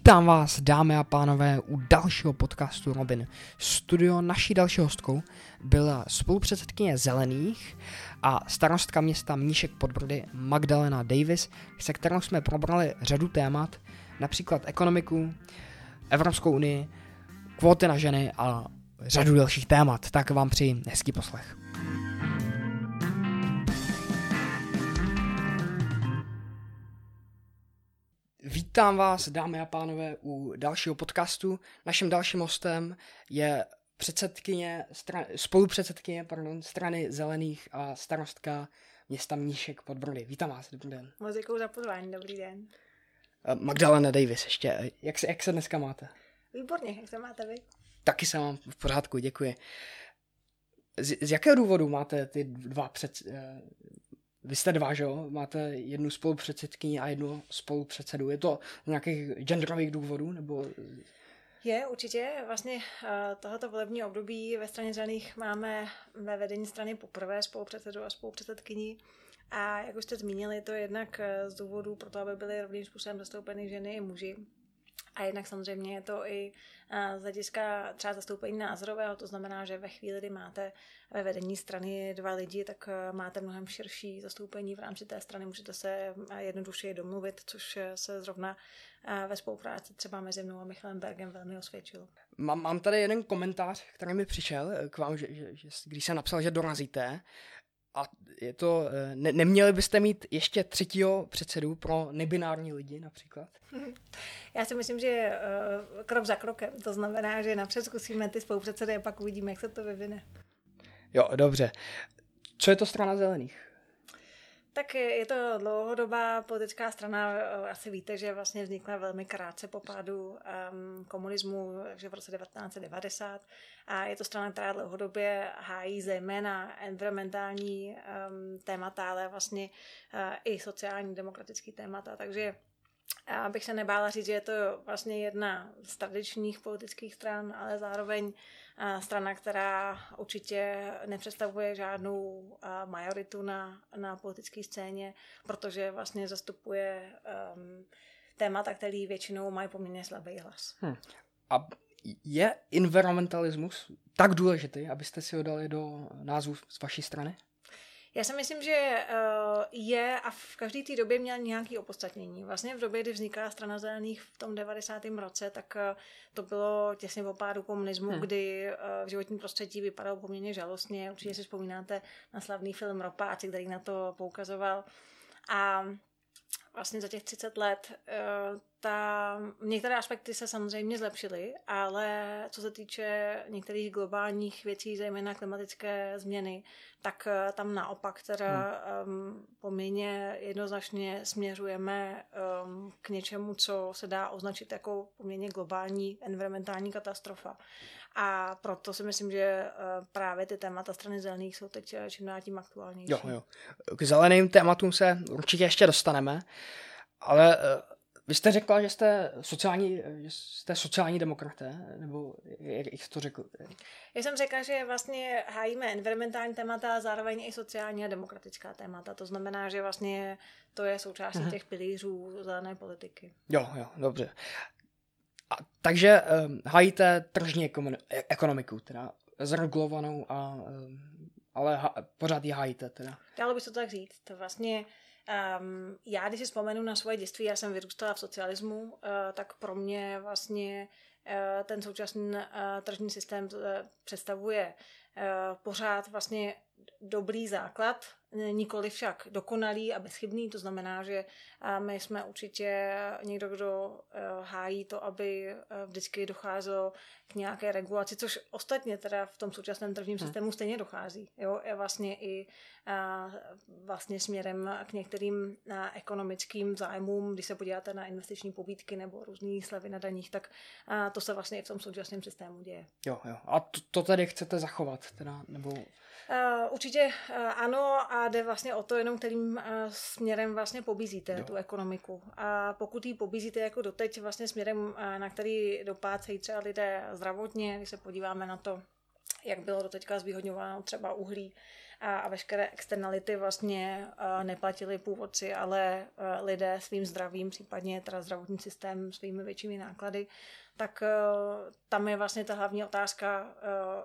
Vítám vás, dámy a pánové, u dalšího podcastu Robin. Studio naší další hostkou byla spolupředsedkyně Zelených a starostka města Mníšek pod Brdy Magdalena Davis, se kterou jsme probrali řadu témat, například ekonomiku, Evropskou unii, kvóty na ženy a řadu dalších témat. Tak vám přeji hezký poslech. Vítám vás, dámy a pánové, u dalšího podcastu. Naším dalším hostem je předsedkyně, stran, spolupředsedkyně pardon, strany Zelených a starostka města Mníšek pod Brody. Vítám vás, dobrý den. Moc děkuji za pozvání, dobrý den. Eh, Magdalena Davis ještě, jak se, jak se dneska máte? Výborně, jak se máte vy? Taky se mám v pořádku, děkuji. Z, z jakého důvodu máte ty dva před, eh, vy jste dva, že jo? Máte jednu spolupředsedkyni a jednu spolupředsedu. Je to z nějakých genderových důvodů? Nebo... Je, určitě. Vlastně eh, tohoto volební období ve straně zelených máme ve vedení strany poprvé spolupředsedu a spolupředsedkyni. A jak už jste zmínili, je to jednak eh, z důvodu pro to, aby byly rovným způsobem zastoupeny ženy i muži. A jednak samozřejmě je to i z hlediska třeba zastoupení názorového, to znamená, že ve chvíli, kdy máte ve vedení strany dva lidi, tak e, máte mnohem širší zastoupení v rámci té strany, můžete se jednoduše domluvit, což se zrovna ve spolupráci třeba mezi mnou a Michalem Bergem velmi osvědčilo. Mám, mám tady jeden komentář, který mi přišel k vám, že, že, že když jsem napsal, že dorazíte, a je to, e, ne, neměli byste mít ještě třetího předsedu pro nebinární lidi například? Já si myslím, že uh, krok za krokem. To znamená, že napřed zkusíme ty spolupředsedy a pak uvidíme, jak se to vyvine. Jo, dobře. Co je to strana zelených? Tak je to dlouhodobá politická strana. Asi víte, že vlastně vznikla velmi krátce po pádu um, komunismu, takže v roce 1990. A je to strana, která dlouhodobě hájí zejména environmentální um, témata, ale vlastně uh, i sociální demokratický témata. Takže já bych se nebála říct, že je to vlastně jedna z tradičních politických stran, ale zároveň strana, která určitě nepředstavuje žádnou majoritu na, na politické scéně, protože vlastně zastupuje um, témata, které většinou mají poměrně slabý hlas. Hmm. A je environmentalismus tak důležitý, abyste si ho dali do názvu z vaší strany? Já si myslím, že uh, je a v každé té době měl nějaké opodstatnění. Vlastně v době, kdy vzniká strana zelených v tom 90. roce, tak uh, to bylo těsně po pádu komunismu, hmm. kdy uh, v životním prostředí vypadalo poměrně žalostně. Určitě si vzpomínáte na slavný film Ropáci, který na to poukazoval. A vlastně za těch 30 let ta, některé aspekty se samozřejmě zlepšily, ale co se týče některých globálních věcí, zejména klimatické změny, tak eh, tam naopak teda hmm. um, poměrně jednoznačně směřujeme um, k něčemu, co se dá označit jako poměrně globální environmentální katastrofa. A proto si myslím, že uh, právě ty témata strany zelených jsou teď eh, čím dál tím aktuálnější. Jo, jo. K zeleným tématům se určitě ještě dostaneme, ale uh vy jste řekla, že jste sociální, že jste sociální demokraté, nebo jak, jak to řekl? Já jsem řekla, že vlastně hájíme environmentální témata a zároveň i sociální a demokratická témata. To znamená, že vlastně to je součástí uh-huh. těch pilířů zelené politiky. Jo, jo, dobře. A, takže um, hájíte tržní ekonomiku, teda zregulovanou, a, um, ale ha, pořád ji hájíte. Teda. Dalo by se to tak říct. To vlastně Um, já, když si vzpomenu na svoje dětství, já jsem vyrůstala v socialismu, uh, tak pro mě vlastně uh, ten současný uh, tržní systém uh, představuje uh, pořád vlastně dobrý základ, nikoli však dokonalý a bezchybný, to znamená, že my jsme určitě někdo, kdo eh, hájí to, aby eh, vždycky docházelo k nějaké regulaci, což ostatně teda v tom současném tržním hmm. systému stejně dochází. Jo? Je vlastně i vlastně směrem k některým ekonomickým zájmům, když se podíváte na investiční pobídky nebo různé slevy na daních, tak to se vlastně i v tom současném systému děje. Jo, jo. A to, to tedy chcete zachovat? Teda, nebo... Uh, určitě uh, ano a jde vlastně o to jenom, kterým uh, směrem vlastně pobízíte jo. tu ekonomiku. A pokud ji pobízíte jako doteď vlastně směrem, na který dopácejí třeba lidé zdravotně, když se podíváme na to, jak bylo doteďka zvýhodňováno třeba uhlí, a, a veškeré externality vlastně uh, neplatili původci, ale uh, lidé svým zdravím, případně teda zdravotní systém svými většími náklady, tak uh, tam je vlastně ta hlavní otázka, uh,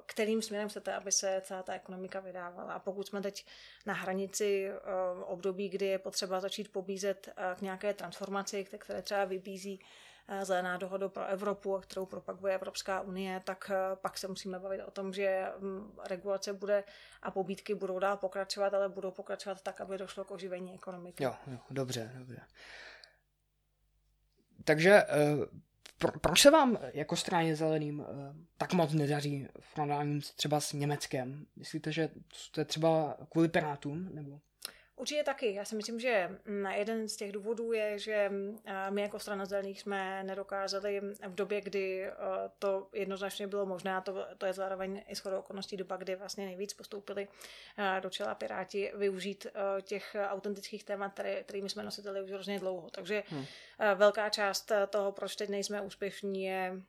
kterým směrem chcete, aby se celá ta ekonomika vydávala. A pokud jsme teď na hranici uh, období, kdy je potřeba začít pobízet uh, k nějaké transformaci, které třeba vybízí Eh, zelená dohoda pro Evropu, kterou propaguje Evropská unie, tak eh, pak se musíme bavit o tom, že mm, regulace bude a pobídky budou dál pokračovat, ale budou pokračovat tak, aby došlo k oživení ekonomiky. Jo, jo dobře, dobře. Takže eh, pro, proč se vám jako straně zeleným tak moc nedaří v třeba s Německem? Myslíte, že to je třeba kvůli Pirátům? Nebo? Určitě taky. Já si myslím, že mm, jeden z těch důvodů je, že mm, my jako strana zelených jsme nedokázali v době, kdy to jednoznačně bylo možné, a to, to je zároveň i shodou okolností doba, kdy vlastně nejvíc postoupili do čela Piráti, využít těch autentických témat, které, kterými jsme nositeli už hrozně dlouho. Takže hmm. velká část toho, proč teď nejsme úspěšní, je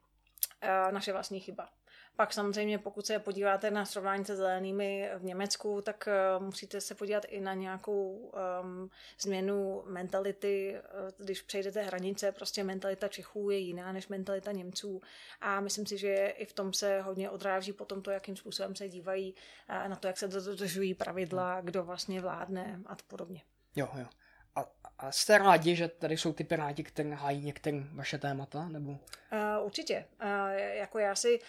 naše vlastní chyba. Pak samozřejmě, pokud se podíváte na srovnání se zelenými v Německu, tak uh, musíte se podívat i na nějakou um, změnu mentality. Uh, když přejdete hranice, prostě mentalita Čechů je jiná než mentalita Němců. A myslím si, že i v tom se hodně odráží potom to, jakým způsobem se dívají uh, na to, jak se dodržují pravidla, kdo vlastně vládne a podobně. Jo, jo. A, a jste rádi, že tady jsou ty piráti, které hájí některé vaše témata? Nebo? Uh, určitě. Uh, jako já si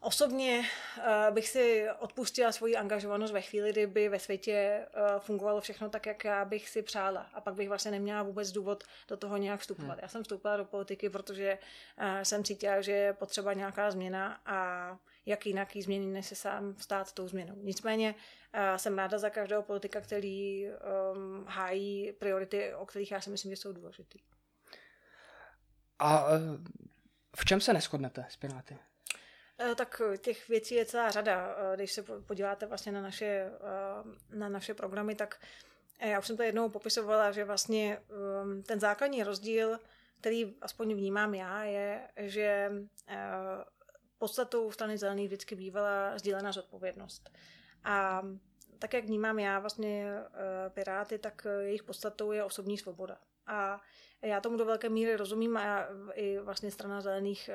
Osobně uh, bych si odpustila svoji angažovanost ve chvíli, kdyby ve světě uh, fungovalo všechno tak, jak já bych si přála. A pak bych vlastně neměla vůbec důvod do toho nějak vstupovat. Hmm. Já jsem vstoupila do politiky, protože uh, jsem cítila, že je potřeba nějaká změna a jak jinak jí změnit, než se sám stát tou změnou. Nicméně jsem ráda za každého politika, který um, hájí priority, o kterých já si myslím, že jsou důležité. A v čem se neschodnete s Piráty? Eh, tak těch věcí je celá řada. Eh, když se podíváte vlastně na naše, eh, na naše programy, tak já už jsem to jednou popisovala, že vlastně ehm, ten základní rozdíl, který aspoň vnímám já, je, že podstatou strany zelených vždycky bývala sdílená zodpovědnost. A tak, jak vnímám já vlastně Piráty, tak jejich podstatou je osobní svoboda. A já tomu do velké míry rozumím a i vlastně strana zelených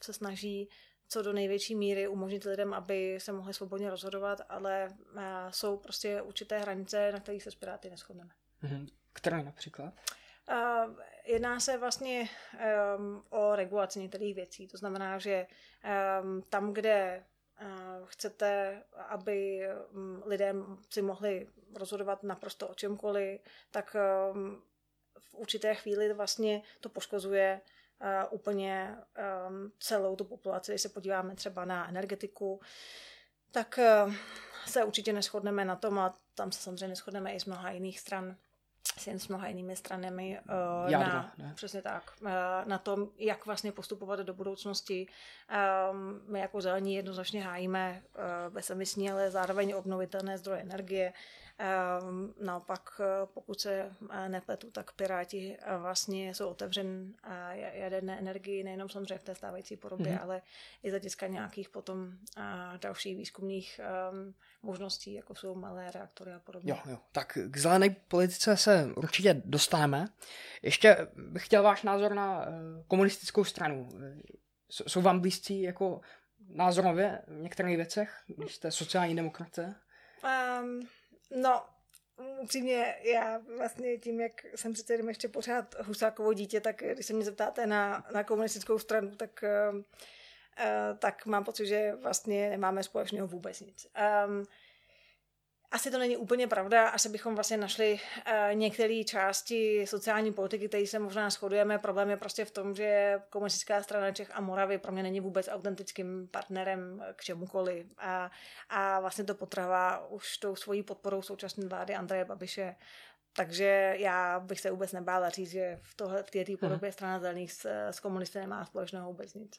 se snaží co do největší míry umožnit lidem, aby se mohli svobodně rozhodovat, ale eh, jsou prostě určité hranice, na kterých se s Piráty neschodneme. Mm-hmm. Které například? Uh, jedná se vlastně um, o regulaci některých věcí. To znamená, že um, tam, kde uh, chcete, aby um, lidem si mohli rozhodovat naprosto o čemkoliv, tak um, v určité chvíli vlastně to poškozuje uh, úplně um, celou tu populaci. Když se podíváme třeba na energetiku, tak uh, se určitě neschodneme na tom a tam se samozřejmě neschodneme i z mnoha jiných stran s mnoha jinými stranami uh, Jádro, na, ne? přesně tak, uh, na tom, jak vlastně postupovat do budoucnosti. Um, my jako zelení jednoznačně hájíme uh, bezemisní, ale zároveň obnovitelné zdroje energie. Naopak, eh, pokud se eh, nepletu, tak Piráti eh, vlastně jsou otevřen jaderné energii nejenom samozřejmě v té stávající podobě, mm-hmm. ale i z hlediska nějakých potom dalších výzkumných ehm, možností, jako jsou malé reaktory a podobně. Jo, jo. Tak k zelené politice se určitě dostaneme. Ještě bych chtěl váš názor na komunistickou stranu. Jsou vám blízcí jako názorově v některých věcech, když jste sociální demokraté? Um, No, upřímně, já vlastně tím, jak jsem přece jenom ještě pořád Husákovo dítě, tak když se mě zeptáte na, na komunistickou stranu, tak, uh, tak mám pocit, že vlastně nemáme společného vůbec nic. Um, asi to není úplně pravda, asi bychom vlastně našli uh, některé části sociální politiky, které se možná shodujeme. Problém je prostě v tom, že komunistická strana Čech a Moravy pro mě není vůbec autentickým partnerem k čemukoliv. A, a vlastně to potrvá už tou svojí podporou současné vlády Andreje Babiše. Takže já bych se vůbec nebála říct, že v, tohle, v této podobě strana zelených s, s komunisty nemá společného vůbec nic.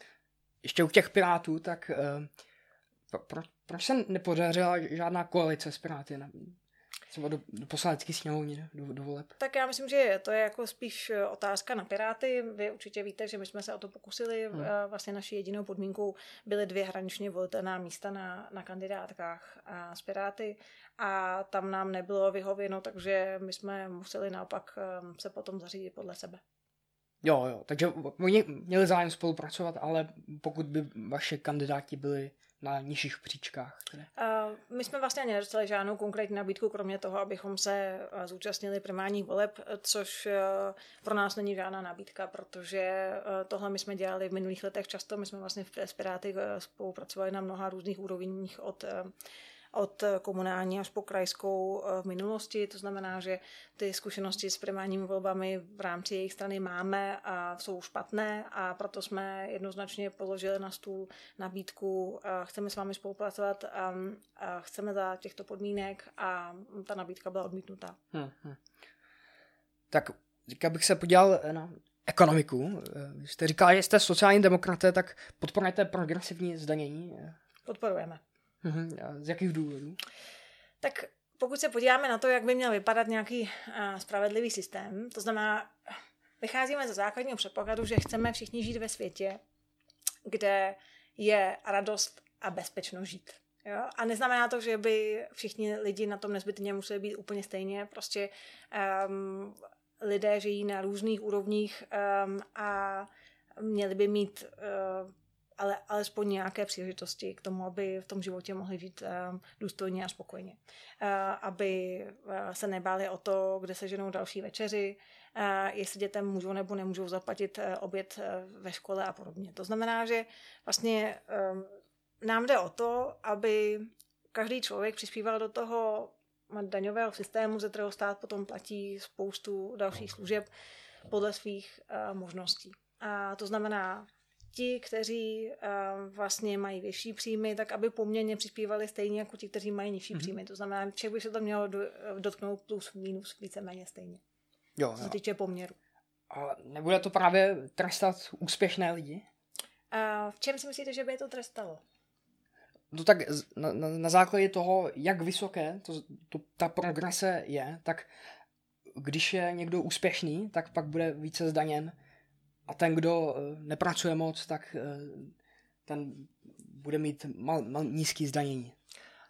Ještě u těch pirátů, tak uh pro, pro, proč se nepodařila žádná koalice s Piráty? Třeba do, do poslanecké sněmovny, do, do voleb? Tak já myslím, že to je jako spíš eh, otázka na Piráty. Vy určitě víte, že my jsme se o to pokusili. Hmm. Vlastně naší jedinou podmínkou byly dvě hraničně volitelná místa na, na kandidátkách a z Piráty a tam nám nebylo vyhověno, takže my jsme museli naopak se potom zařídit podle sebe. Jo, jo, takže oni měli zájem spolupracovat, ale pokud by vaše kandidáti byli na nižších příčkách? Uh, my jsme vlastně nedostali žádnou konkrétní nabídku, kromě toho, abychom se uh, zúčastnili primárních voleb, což uh, pro nás není žádná nabídka, protože uh, tohle my jsme dělali v minulých letech často. My jsme vlastně v Piráty spolupracovali na mnoha různých úrovních od od komunální až po krajskou eh, v minulosti. To znamená, že ty zkušenosti s primárními volbami v rámci jejich strany máme a jsou špatné a proto jsme jednoznačně položili na stůl nabídku, chceme s vámi spolupracovat a, a chceme za těchto podmínek a ta nabídka byla odmítnutá. Hmm, hmm. Tak teďka bych se podíval na ekonomiku. Eh, jste říkala, že jste sociální demokraté, tak podporujete progresivní zdanění? Podporujeme. Mhm, a z jakých důvodů? Tak pokud se podíváme na to, jak by měl vypadat nějaký uh, spravedlivý systém, to znamená, vycházíme ze základního předpokladu, že chceme všichni žít ve světě, kde je radost a bezpečno žít. Jo? A neznamená to, že by všichni lidi na tom nezbytně museli být úplně stejně. Prostě um, lidé žijí na různých úrovních um, a měli by mít uh, ale alespoň nějaké příležitosti k tomu, aby v tom životě mohli žít uh, důstojně a spokojeně. Uh, aby uh, se nebáli o to, kde se ženou další večeři, uh, jestli dětem můžou nebo nemůžou zaplatit uh, oběd uh, ve škole a podobně. To znamená, že vlastně um, nám jde o to, aby každý člověk přispíval do toho daňového systému, ze kterého stát potom platí spoustu dalších služeb podle svých uh, možností. A to znamená ti, kteří uh, vlastně mají vyšší příjmy, tak aby poměrně přispívali stejně jako ti, kteří mají nižší mm-hmm. příjmy. To znamená, že by se to mělo do, dotknout plus minus víceméně stejně. Jo, co se týče poměru. A nebude to právě trestat úspěšné lidi? Uh, v čem si myslíte, že by je to trestalo? No tak na, na, na základě toho, jak vysoké to, to, ta progrese je, tak když je někdo úspěšný, tak pak bude více zdaněn a ten, kdo eh, nepracuje moc, tak eh, ten bude mít mal, mal, nízký zdanění.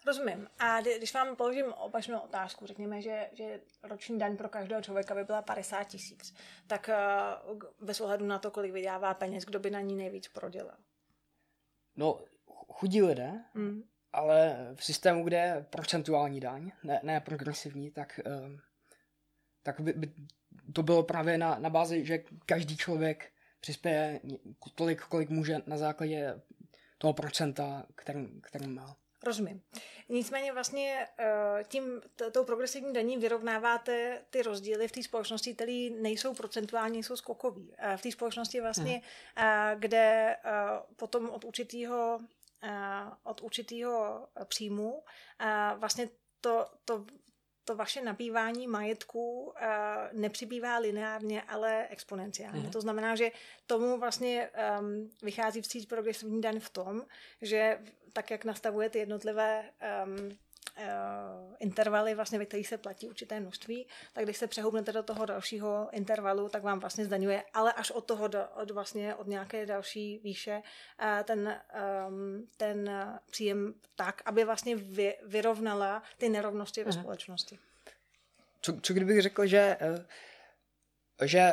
Rozumím. A když vám položím opačnou otázku, řekněme, že, že roční daň pro každého člověka by byla 50 tisíc, tak uh, bez ohledu na to, kolik vydává peněz, kdo by na ní nejvíc prodělal? No, chudí lidé, mm. ale v systému, kde je procentuální daň, ne, ne progresivní, tak, tak by, by to bylo právě na, na bázi, že každý člověk přispěje tolik, kolik může na základě toho procenta, kterým, kterým má. Rozumím. Nicméně vlastně eh, tím, tou progresivní daní vyrovnáváte ty rozdíly v té společnosti, které nejsou procentuální, jsou skokový. V té společnosti vlastně, hmm. kde eh, potom od určitého od určitého příjmu vlastně to, to to vaše nabývání majetku uh, nepřibývá lineárně, ale exponenciálně. Mm. To znamená, že tomu vlastně um, vychází vstříc progresivní daň v tom, že tak, jak nastavuje ty jednotlivé um, intervaly, vlastně, ve kterých se platí určité množství, tak když se přehoupnete do toho dalšího intervalu, tak vám vlastně zdaňuje, ale až od toho, do, od vlastně od nějaké další výše, uh, ten, um, ten příjem tak, aby vlastně vy, vyrovnala ty nerovnosti ve uh-huh. společnosti. Co, co kdybych řekl, že uh že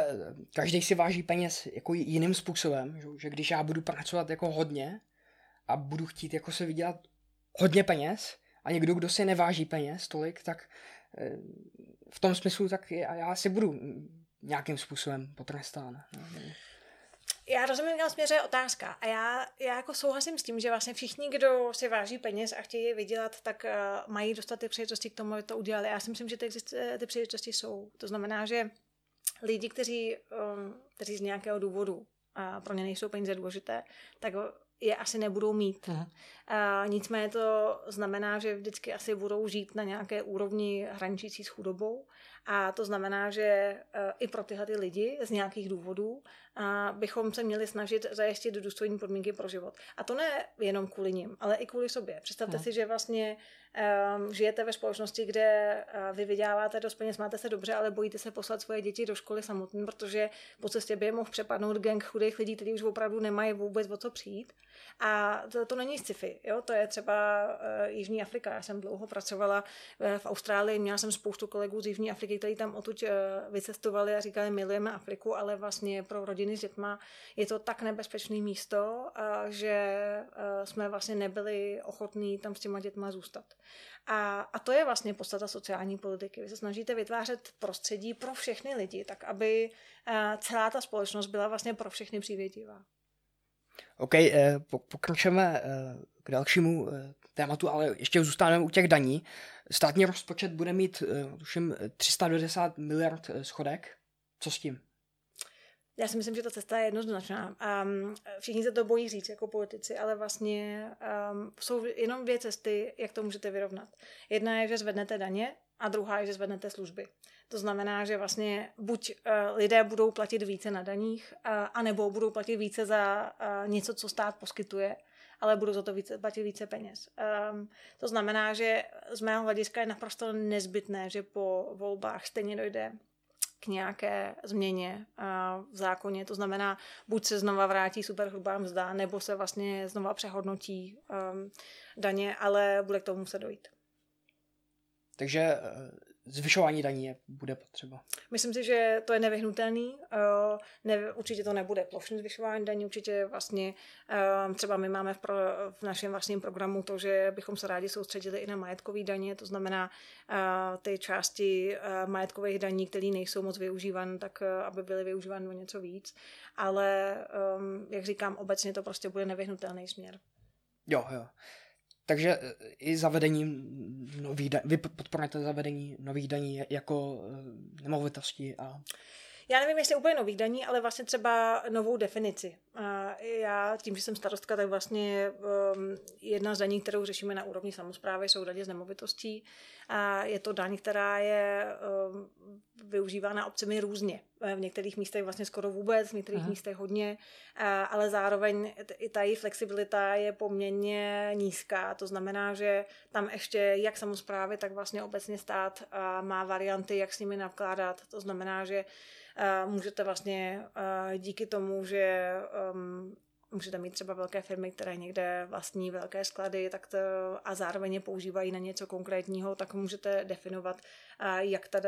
každý si váží peněz jako jiným způsobem, že, že když já budu pracovat jako hodně a budu chtít jako se vydělat hodně peněz, a někdo, kdo si neváží peněz tolik, tak eh, v tom smyslu tak já si budu nějakým způsobem potrestán. Já rozumím, kam směřuje otázka. A já, já jako souhlasím s tím, že vlastně všichni, kdo si váží peněz a chtějí vydělat, tak uh, mají dostat ty příležitosti k tomu, aby to udělali. Já si myslím, že ty, ty příležitosti jsou. To znamená, že lidi, kteří, um, kteří z nějakého důvodu a pro ně nejsou peníze důležité, tak je asi nebudou mít. A nicméně to znamená, že vždycky asi budou žít na nějaké úrovni hraničící s chudobou. A to znamená, že e, i pro tyhle ty lidi z nějakých důvodů bychom se měli snažit zajistit důstojní podmínky pro život. A to ne jenom kvůli nim, ale i kvůli sobě. Představte uh-huh. si, že vlastně um, žijete ve společnosti, kde uh, vy vyděláváte dost peněz, máte se dobře, ale bojíte se poslat svoje děti do školy samotný, protože po cestě by je mohl přepadnout gang chudých lidí, kteří už opravdu nemají vůbec o co přijít. A to, to není sci-fi, jo? to je třeba uh, Jižní Afrika. Já jsem dlouho pracovala uh, v Austrálii, měla jsem spoustu kolegů z Jižní Afriky, kteří tam odtud uh, vycestovali a říkali, milujeme Afriku, ale vlastně pro rodiny s dětma je to tak nebezpečné místo, že uh, jsme vlastně nebyli ochotní tam s těma dětma zůstat. A, a to je vlastně podstata sociální politiky. Vy se snažíte vytvářet prostředí pro všechny lidi, tak aby uh, celá ta společnost byla vlastně pro všechny přívětivá. OK, eh, pokračujeme eh, k dalšímu eh, tématu, ale ještě zůstaneme u těch daní. Státní rozpočet bude mít, tuším, 390 miliard schodek. Co s tím? Já si myslím, že ta cesta je jednoznačná. Um, všichni se to bojí říct jako politici, ale vlastně um, jsou jenom dvě cesty, jak to můžete vyrovnat. Jedna je, že zvednete daně a druhá je, že zvednete služby. To znamená, že vlastně buď uh, lidé budou platit více na daních, uh, anebo budou platit více za uh, něco, co stát poskytuje, ale budou za to více, platit více peněz. Um, to znamená, že z mého hlediska je naprosto nezbytné, že po volbách stejně dojde k nějaké změně v zákoně. To znamená, buď se znova vrátí superhrubá mzda, nebo se vlastně znova přehodnotí um, daně, ale bude k tomu muset dojít. Takže eh, zvyšování daní je, bude potřeba. Myslím si, že to je nevyhnutelný. Uh, ne, určitě to nebude plošné zvyšování daní, určitě vlastně uh, třeba my máme v, pro, v našem vlastním programu to, že bychom se rádi soustředili i na majetkové daně, to znamená uh, ty části majetkových daní, které nejsou moc využívané, tak aby byly využívány o něco víc. Ale um, jak říkám, obecně to prostě bude nevyhnutelný směr. Jo, jo. Takže e, i zavedení nových daní, vy podporujete zavedení nových daní jako e, nemovitosti a já nevím, jestli úplně nových daní, ale vlastně třeba novou definici. Já tím, že jsem starostka, tak vlastně um, jedna z daní, kterou řešíme na úrovni samozprávy, jsou daně z nemovitostí. A je to daň, která je um, využívána obcemi různě. V některých místech vlastně skoro vůbec, v některých Aha. místech hodně, ale zároveň i ta její flexibilita je poměrně nízká. To znamená, že tam ještě jak samozprávy, tak vlastně obecně stát má varianty, jak s nimi nakládat. To znamená, že můžete vlastně díky tomu, že um, můžete mít třeba velké firmy, které někde vlastní velké sklady tak to, a zároveň je používají na něco konkrétního, tak můžete definovat, jak ta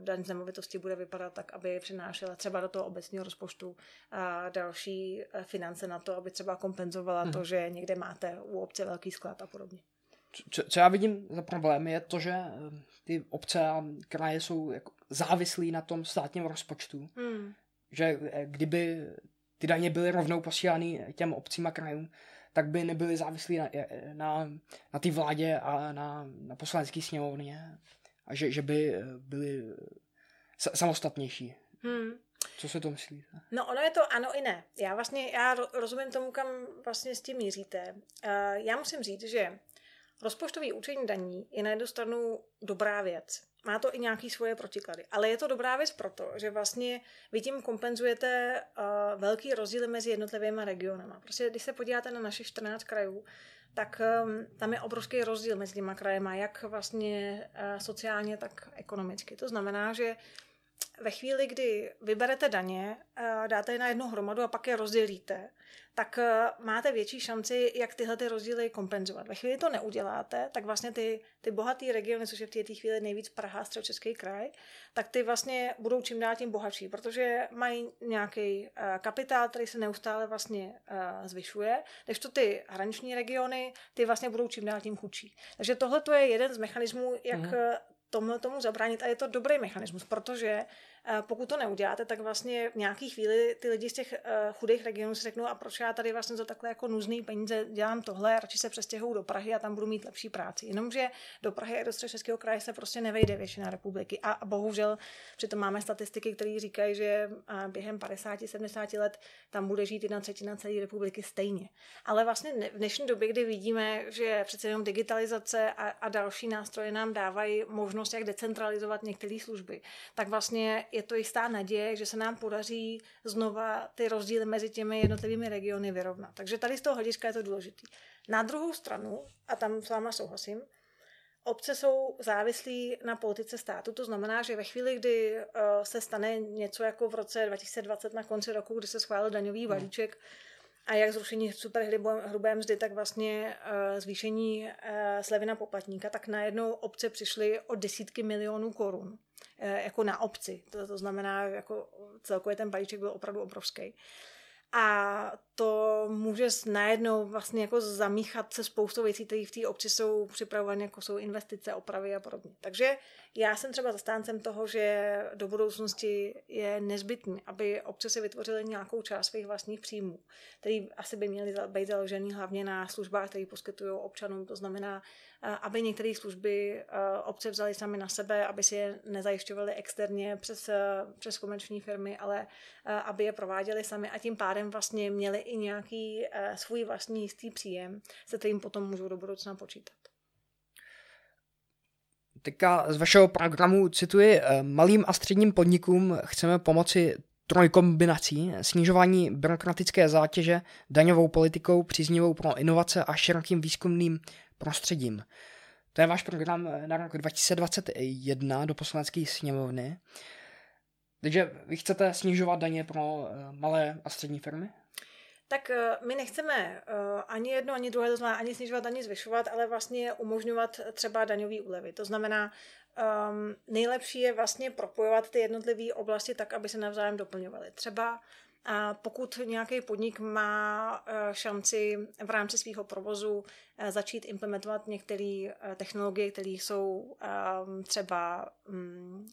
daň z nemovitosti bude vypadat tak, aby přinášela třeba do toho obecního rozpočtu další e, finance na to, aby třeba kompenzovala hmm. to, že někde máte u obce velký sklad a podobně co, co já vidím za problém, je to, že eh, ty obce a kraje jsou jako závislí na tom státním rozpočtu. Hmm. Že eh, kdyby ty daně byly rovnou posílány těm obcím a krajům, tak by nebyly závislí na, eh, na, na té vládě a na, na poslanecké sněmovně a že, že by byly samostatnější. Hmm. Co se to myslí? No ono je to ano i ne. Já vlastně, já rozumím tomu, kam vlastně s tím míříte. Já musím říct, že Rozpočtový určení daní je na jednu stranu dobrá věc. Má to i nějaké svoje protiklady. Ale je to dobrá věc proto, že vlastně vy tím kompenzujete uh, velký rozdíly mezi jednotlivými regionama. Prostě když se podíváte na našich 14 krajů, tak um, tam je obrovský rozdíl mezi těma krajema, jak vlastně uh, sociálně, tak ekonomicky. To znamená, že ve chvíli, kdy vyberete daně, dáte je na jednu hromadu a pak je rozdělíte, tak eh, máte větší šanci, jak tyhle ty rozdíly kompenzovat. Ve chvíli to neuděláte, tak vlastně ty, ty bohatý regiony, což je v té chvíli nejvíc Praha, středočeský kraj, tak ty vlastně budou čím dál tím bohatší, protože mají nějaký uh, kapitál, který se neustále vlastně uh, zvyšuje, to ty hraniční regiony, ty vlastně budou čím dál tím chudší. Takže tohle je jeden z mechanismů, jak mm-hmm. Tomu, tomu zabránit a je to dobrý mechanismus, protože pokud to neuděláte, tak vlastně v nějaký chvíli ty lidi z těch uh, chudých regionů si řeknou, a proč já tady vlastně za takhle jako nuzný peníze dělám tohle, radši se přestěhuju do Prahy a tam budu mít lepší práci. Jenomže do Prahy a do středočeského kraje se prostě nevejde většina republiky. A, a bohužel přitom máme statistiky, které říkají, že během 50-70 let tam bude žít jedna třetina celé republiky stejně. Ale vlastně v dnešní době, kdy vidíme, že přece jenom digitalizace a, a další nástroje nám dávají možnost, jak decentralizovat některé služby, tak vlastně je to jistá naděje, že se nám podaří znova ty rozdíly mezi těmi jednotlivými regiony vyrovnat. Takže tady z toho hlediska je to důležité. Na druhou stranu, a tam s váma souhlasím, obce jsou závislí na politice státu, to znamená, že ve chvíli, kdy uh, se stane něco jako v roce 2020 na konci roku, kdy se schválil daňový hmm. balíček a jak zrušení superhrubé mzdy, tak vlastně uh, zvýšení uh, slevy na poplatníka, tak najednou obce přišly o desítky milionů korun jako na obci. To, to znamená, jako celkově ten balíček byl opravdu obrovský. A to může najednou vlastně jako zamíchat se spoustou věcí, které v té obci jsou připravované, jako jsou investice, opravy a podobně. Takže já jsem třeba zastáncem toho, že do budoucnosti je nezbytné, aby obce si vytvořily nějakou část svých vlastních příjmů, který asi by měly být založený hlavně na službách, které poskytují občanům. To znamená, aby některé služby obce vzaly sami na sebe, aby si je nezajišťovaly externě přes, přes komerční firmy, ale aby je prováděly sami a tím pádem vlastně měli i nějaký svůj vlastní jistý příjem, se kterým potom můžou do budoucna počítat. Teďka z vašeho programu cituji, eh, malým a středním podnikům chceme pomoci trojkombinací, snižování byrokratické zátěže, daňovou politikou, příznivou pro inovace a širokým výzkumným prostředím. To je váš program na rok 2021 do poslanecké sněmovny. Takže vy chcete snižovat daně pro eh, malé a střední firmy? Tak eh, my nechceme uh, ani jedno, ani druhé, to znamená ani snižovat, ani zvyšovat, ale vlastně umožňovat třeba daňové úlevy. To znamená, um, nejlepší je vlastně propojovat ty jednotlivé oblasti tak, aby se navzájem doplňovaly. Třeba a pokud nějaký podnik má eh, šanci v rámci svého provozu začít implementovat některé technologie, které jsou ehm, třeba mm,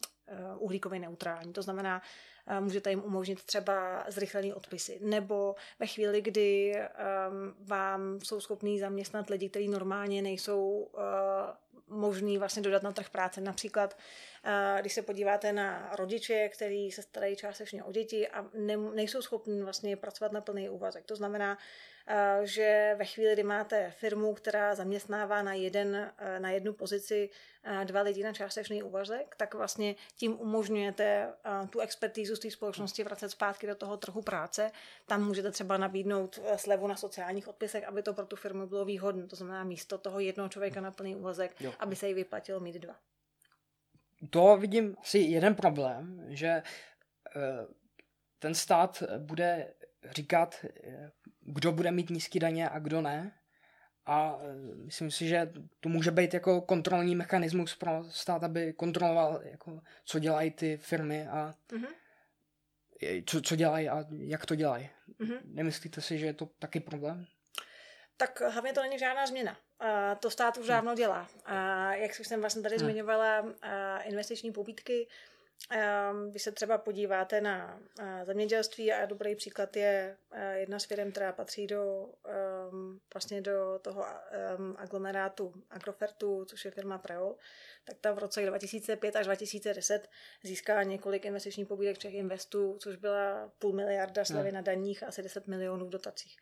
uhlíkově neutrální, to znamená, můžete jim umožnit třeba zrychlený odpisy. Nebo ve chvíli, kdy um, vám jsou schopní zaměstnat lidi, kteří normálně nejsou uh, možný vlastně dodat na trh práce. Například, když se podíváte na rodiče, kteří se starají částečně o děti a ne, nejsou schopní vlastně pracovat na plný úvazek. To znamená, že ve chvíli, kdy máte firmu, která zaměstnává na, jeden, na jednu pozici dva lidi na částečný úvazek, tak vlastně tím umožňujete tu expertízu z té společnosti vracet zpátky do toho trhu práce. Tam můžete třeba nabídnout e, slevu na sociálních odpisech, aby to pro tu firmu bylo výhodné. To znamená místo toho jednoho člověka na plný úvazek, jo. aby se jí vyplatilo mít dva. To vidím asi jeden problém, že e, ten stát bude říkat, e, kdo bude mít nízké daně a kdo ne. A e, myslím si, že to může být jako kontrolní mechanismus pro stát, aby kontroloval, jako, co dělají ty firmy a mm-hmm. co, co dělají a jak to dělají. Mm-hmm. Nemyslíte si, že je to taky problém? Tak hlavně to není žádná změna. A to stát už hm. dávno dělá. A jak jsem vlastně tady hmm. zmiňovala, investiční pobídky, Ehm, když se třeba podíváte na zemědělství a dobrý příklad je eh, jedna z firm, která patří do ehm, vlastně do toho ehm, aglomerátu Agrofertu, což je firma Preol, tak ta v roce 2005 až 2010 získala několik investičních pobídek všech investů, což byla půl miliarda slevy hmm. na daních a asi 10 milionů v dotacích.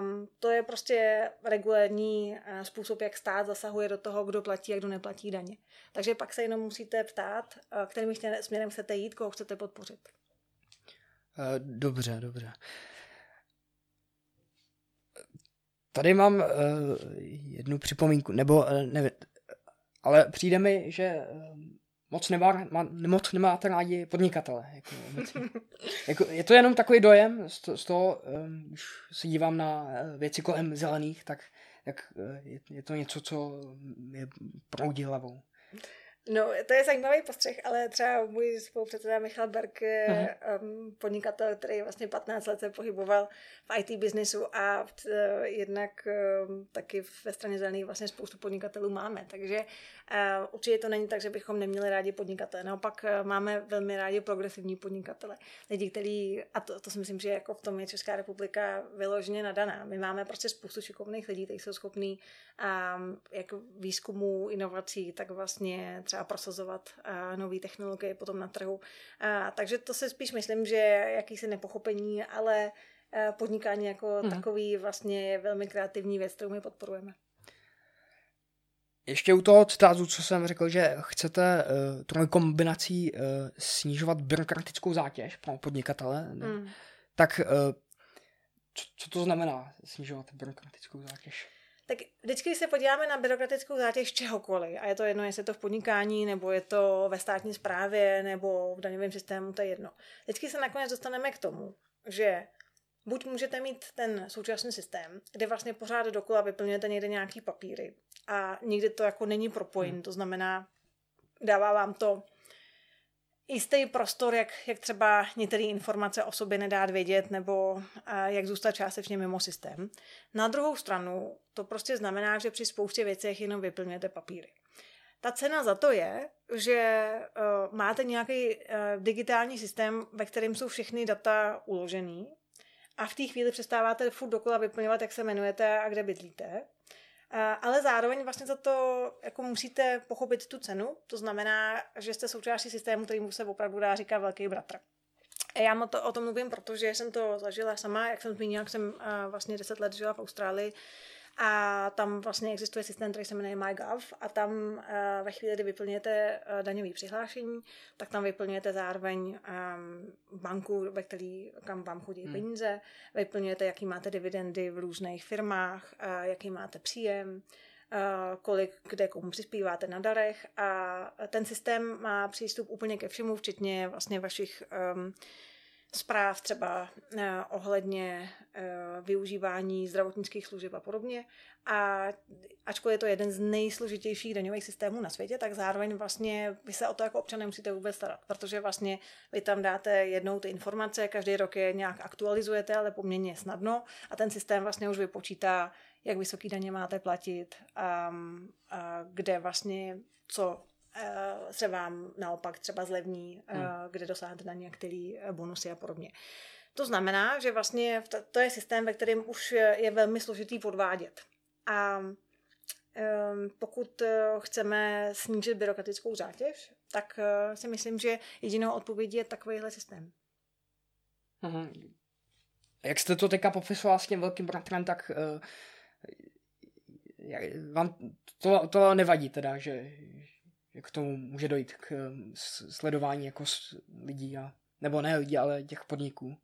Um, to je prostě regulární uh, způsob, jak stát zasahuje do toho, kdo platí a kdo neplatí daně. Takže pak se jenom musíte ptát, uh, kterým směrem chcete jít, koho chcete podpořit. Uh, dobře, dobře. Tady mám uh, jednu připomínku, nebo uh, nevím, ale přijde mi, že moc, nemá, má, moc nemáte rádi podnikatele. Jako, jako, je to jenom takový dojem z, to, z toho, um, když se dívám na eh, věci kolem zelených, tak, tak eh, je, je to něco, co je proudí hlavou. No, to je zajímavý postřeh, ale třeba můj spolupředseda Michal Berg je um, podnikatel, který vlastně 15 let se pohyboval v IT biznesu a uh, jednak um, taky ve straně zelených vlastně spoustu podnikatelů máme. Takže určitě to není tak, že bychom neměli rádi podnikatele. Naopak uh, máme velmi rádi progresivní podnikatele. Lidi, kteří, a to, to si myslím, že jako v tom je Česká republika vyloženě nadaná. My máme prostě spoustu šikovných lidí, kteří jsou schopní um, jako výzkumu, inovací, tak vlastně třeba prosazovat uh, nové technologie potom na trhu. Uh, takže to si spíš myslím, že jakýsi nepochopení, ale podnikání jako mm. takový vlastně je velmi kreativní věc, kterou my podporujeme. Ještě u toho citátu, co jsem řekl, že chcete uh, trojkombinací uh, snižovat byrokratickou zátěž pro podnikatele, mm. tak uh, co, co to znamená snižovat byrokratickou zátěž? tak vždycky, když se podíváme na byrokratickou zátěž čehokoliv, a je to jedno, jestli je to v podnikání, nebo je to ve státní správě, nebo v daňovém systému, to je jedno. Vždycky se nakonec dostaneme k tomu, že buď můžete mít ten současný systém, kde vlastně pořád dokola vyplňujete někde nějaký papíry a nikdy to jako není propojen, hmm. to znamená, dává vám to jistý prostor, jak, jak třeba některé informace o sobě nedát vědět nebo a jak zůstat částečně mimo systém. Na druhou stranu to prostě znamená, že při spoustě věcech jenom vyplňujete papíry. Ta cena za to je, že uh, máte nějaký uh, digitální systém, ve kterém jsou všechny data uložený a v té chvíli přestáváte furt dokola vyplňovat, jak se jmenujete a kde bydlíte. Ale zároveň vlastně za to jako musíte pochopit tu cenu, to znamená, že jste součástí systému, který se opravdu dá říkat velký bratr. Já to, o tom mluvím, protože jsem to zažila sama, jak jsem zmínila, jak jsem vlastně 10 let žila v Austrálii a tam vlastně existuje systém, který se jmenuje MyGov. A tam uh, ve chvíli, kdy vyplňujete uh, daňové přihlášení, tak tam vyplňujete zároveň um, banku, ve který, kam vám chodí hmm. peníze, vyplňujete, jaký máte dividendy v různých firmách, uh, jaký máte příjem, kolik kde komu přispíváte na darech. A ten systém má přístup úplně ke všemu, včetně vlastně vašich um, zpráv třeba eh, ohledně eh, využívání zdravotnických služeb a podobně. A ačkoliv je to jeden z nejsložitějších daňových systémů na světě, tak zároveň vlastně vy se o to jako občané musíte vůbec starat, protože vlastně vy tam dáte jednou ty informace, každý rok je nějak aktualizujete, ale poměrně snadno a ten systém vlastně už vypočítá, jak vysoký daně máte platit a, a kde vlastně co se vám naopak třeba zlevní, eh, hmm. kde dosáhnete na některé eh, bonusy a podobně. To znamená, že vlastně to je systém, ve kterém už je velmi složitý podvádět. A ehm, pokud chceme snížit byrokratickou zátěž, tak si myslím, že jedinou odpovědí je takovýhle systém. Mhm. Jak jste to teďka popisoval s tím velkým bratrem, tak uh, vám to, to nevadí teda, že, k tomu může dojít k um, sledování jako lidí, a, nebo ne lidí, ale těch podniků.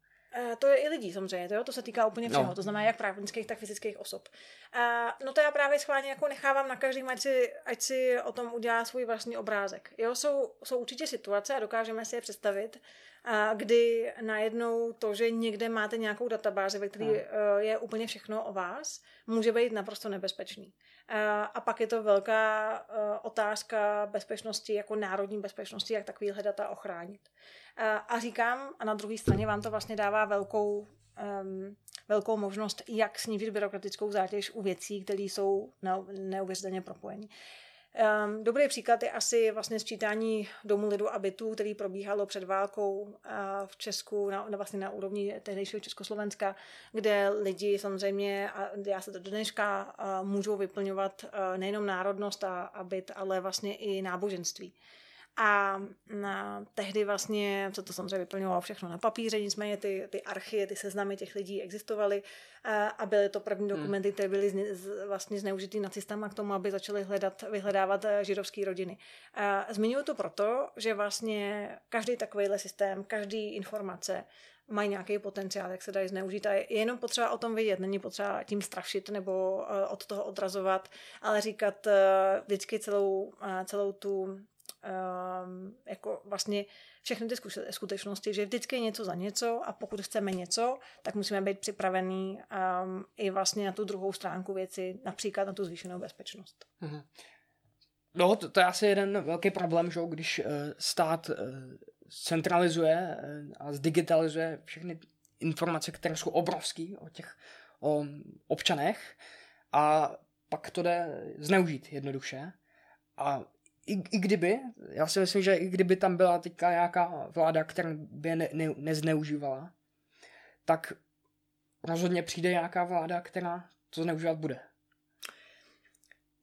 To je i lidí samozřejmě, to, jo? to se týká úplně všeho, no. to znamená jak právnických, tak fyzických osob. Uh, no to já právě schválně jako nechávám na každý, ať si, ať si o tom udělá svůj vlastní obrázek. Jo, jsou, jsou určitě situace a dokážeme si je představit, a kdy najednou to, že někde máte nějakou databázi, ve které no. je úplně všechno o vás, může být naprosto nebezpečný. A pak je to velká otázka bezpečnosti, jako národní bezpečnosti, jak takovýhle data ochránit. A říkám, a na druhé straně vám to vlastně dává velkou um, velkou možnost, jak snížit byrokratickou zátěž u věcí, které jsou neuvěřitelně propojeny. Um, dobrý příklad je asi vlastně sčítání domů lidu a bytů, který probíhalo před válkou uh, v Česku, na, na, vlastně na úrovni tehdejšího Československa, kde lidi samozřejmě, a já se to do dneška, uh, můžou vyplňovat uh, nejenom národnost a, a byt, ale vlastně i náboženství. A na, tehdy vlastně co to samozřejmě vyplňovalo všechno na papíře, nicméně ty, ty archy, ty seznamy těch lidí existovaly a, a byly to první hmm. dokumenty, které byly zne, z, vlastně zneužitý nacistama k tomu, aby začali hledat, vyhledávat eh, židovské rodiny. A zmiňuji to proto, že vlastně každý takovýhle systém, každý informace mají nějaký potenciál, jak se dají zneužít a je jenom potřeba o tom vědět, není potřeba tím strašit nebo uh, od toho odrazovat, ale říkat uh, vždycky celou, celou tu um, jako vlastně všechny ty skutečnosti, že vždycky je něco za něco a pokud chceme něco, tak musíme být připravení um, i vlastně na tu druhou stránku věci, například na tu zvýšenou bezpečnost. Mm-hmm. No, to, to je asi jeden velký problém, že když uh, stát uh, centralizuje uh, a zdigitalizuje všechny informace, které jsou obrovské o těch o občanech a pak to jde zneužít jednoduše. A i, i kdyby, já si myslím, že i kdyby tam byla teďka nějaká vláda, která by je ne, ne, nezneužívala, tak rozhodně přijde nějaká vláda, která to zneužívat bude.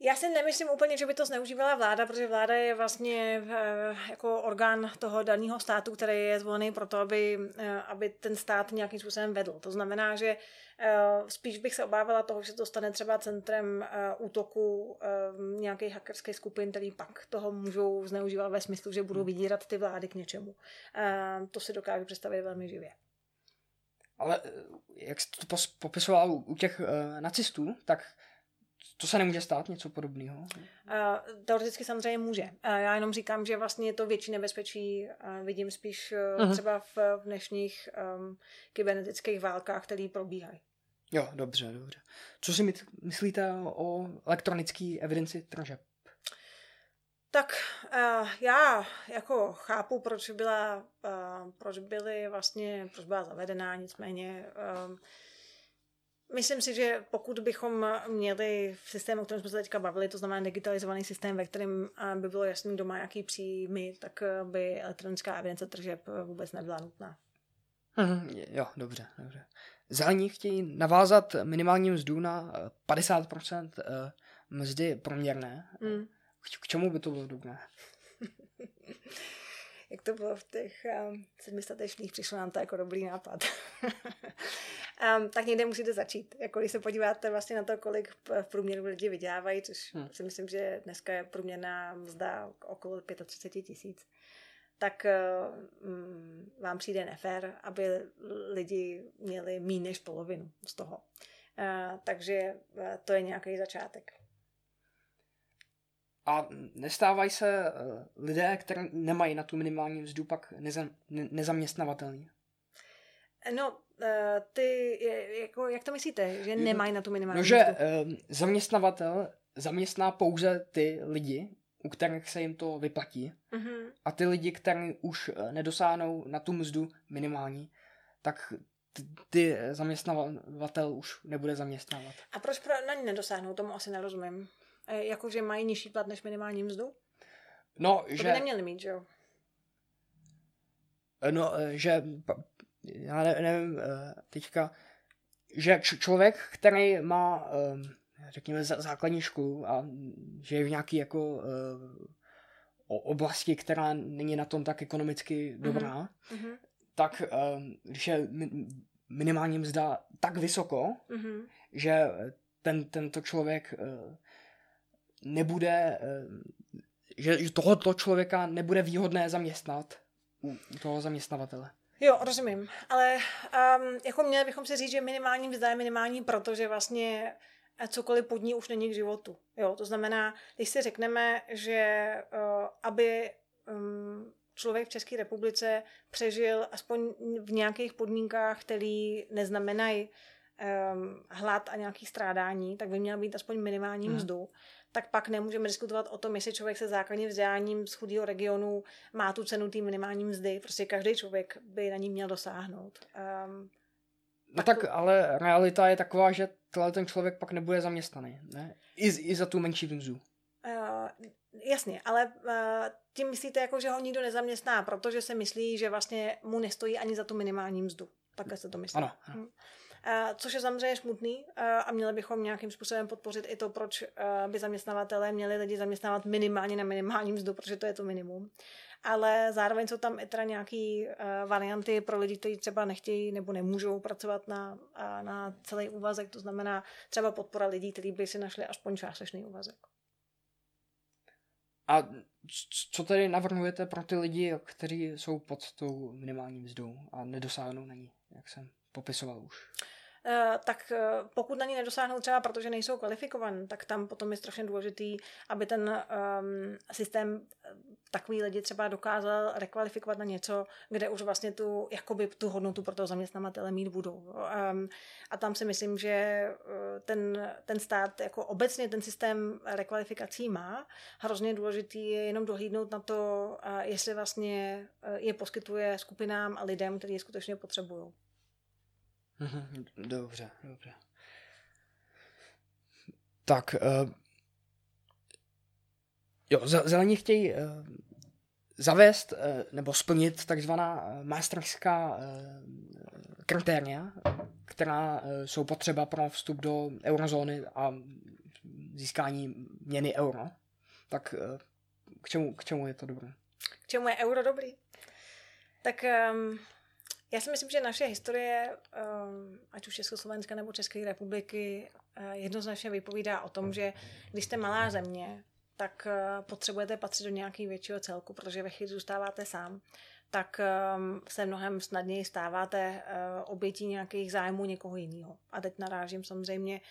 Já si nemyslím úplně, že by to zneužívala vláda, protože vláda je vlastně eh, jako orgán toho daného státu, který je zvolený pro to, aby, eh, aby ten stát nějakým způsobem vedl. To znamená, že eh, spíš bych se obávala toho, že to stane třeba centrem útoku nějakých hackerských skupin, který pak toho můžou zneužívat ve smyslu, že budou hmm. vydírat ty vlády k něčemu. To si dokážu představit velmi živě. Ale jak jsi to popisoval u těch nacistů, tak to se nemůže stát něco podobného? Uh, teoreticky samozřejmě může. Uh, já jenom říkám, že vlastně to větší nebezpečí uh, vidím spíš uh, uh-huh. třeba v, v dnešních um, kybernetických válkách, které probíhají. Jo, dobře, dobře. Co si myslíte o elektronické evidenci tržeb? Tak uh, já jako chápu, proč byla, uh, proč byly vlastně, proč byla zavedená, nicméně uh, Myslím si, že pokud bychom měli v systému, o kterém jsme se teďka bavili, to znamená digitalizovaný systém, ve kterém by bylo jasný, kdo má jaký příjmy, tak by elektronická evidence tržeb vůbec nebyla nutná. Mhm, jo, dobře, dobře. Zelení chtějí navázat minimální mzdu na 50% mzdy průměrné. Mm. K čemu by to bylo dobré? Jak to bylo v těch um, sedmistatečných, přišlo nám to jako dobrý nápad. um, tak někde musíte začít. Jako když se podíváte vlastně na to, kolik v průměru lidi vydělávají, což hmm. si myslím, že dneska je průměrná mzda okolo 35 tisíc, tak um, vám přijde nefér, aby lidi měli méně než polovinu z toho. Uh, takže uh, to je nějaký začátek. A nestávají se eh, lidé, kteří nemají na tu minimální mzdu, pak neza, ne, nezaměstnavatelní? No, eh, ty, jako, jak to myslíte, že nemají na tu minimální no, že mzdu? že zaměstnavatel zaměstná pouze ty lidi, u kterých se jim to vyplatí. Uh-huh. A ty lidi, kteří už eh, nedosáhnou na tu mzdu minimální, tak ty, ty zaměstnavatel už nebude zaměstnávat. A proč pro, na ně nedosáhnou, tomu asi nerozumím. E, jakože mají nižší plat než minimální mzdu? No, to že... by neměli mít, že jo? E, no, e, že já ne, nevím, teďka, že č- člověk, který má, řekněme, základní školu a že je v nějaký jako oblasti, která není na tom tak ekonomicky dobrá, mm-hmm. tak když je minimální mzda tak vysoko, mm-hmm. že ten, tento člověk nebude, eh, že tohoto člověka nebude výhodné zaměstnat u, toho zaměstnavatele. Jo, rozumím. Ale um, jako měli bychom si říct, že minimální mzda je minimální, protože vlastně cokoliv pod ní už není k životu. Jo, to znamená, když si řekneme, že uh, aby um, člověk v České republice přežil aspoň v nějakých podmínkách, které neznamenají um, hlad a nějaký strádání, tak by měla být aspoň minimální hmm. Tak pak nemůžeme diskutovat o tom, jestli člověk se základním vzděláním z chudého regionu má tu cenu té minimální mzdy. Prostě každý člověk by na ní měl dosáhnout. Um, no tak, tak ale realita je taková, že ten člověk pak nebude zaměstnaný. Ne? I, I za tu menší mzdu. Uh, jasně, ale uh, tím myslíte, jako, že ho nikdo nezaměstná, protože se myslí, že vlastně mu nestojí ani za tu minimální mzdu. Takhle se to myslí. Ano. ano. Hm. Eh, což je samozřejmě smutný eh, a měli bychom nějakým způsobem podpořit i to, proč eh, by zaměstnavatelé měli lidi zaměstnávat minimálně na minimální mzdu, protože to je to minimum. Ale zároveň jsou tam i teda nějaké varianty pro lidi, kteří třeba nechtějí nebo nemůžou pracovat na, na celý úvazek, to znamená třeba podpora lidí, kteří by si našli aspoň částečný úvazek. A co tedy navrhujete pro ty lidi, kteří jsou pod tou minimální mzdou a nedosáhnou na ní, jak jsem popisoval už? Eh, tak eh, pokud na ní nedosáhnou třeba protože nejsou kvalifikovaní, tak tam potom je strašně důležitý, aby ten um, systém eh, takový lidi třeba dokázal rekvalifikovat na něco, kde už vlastně tu, jakoby tu hodnotu pro toho zaměstnavatele mít budou. Um, a tam si myslím, že ten, ten stát jako obecně ten systém rekvalifikací má. Hrozně důležitý je jenom dohlídnout na to, jestli vlastně je poskytuje skupinám a lidem, kteří je skutečně potřebují. Mhm, dobře, dobře. Tak, uh, jo, zelení chtějí uh, zavést uh, nebo splnit takzvaná maastrichtská uh, kritéria, která uh, jsou potřeba pro vstup do eurozóny a získání měny euro. Tak uh, k čemu, k čemu je to dobré? K čemu je euro dobrý? Tak um, já si myslím, že naše historie, ehm, ať už Československa nebo České republiky, eh, jednoznačně vypovídá o tom, že když jste malá země, tak eh, potřebujete patřit do nějakého většího celku, protože ve chvíli zůstáváte sám, tak ehm, se mnohem snadněji stáváte eh, obětí nějakých zájmů někoho jiného. A teď narážím samozřejmě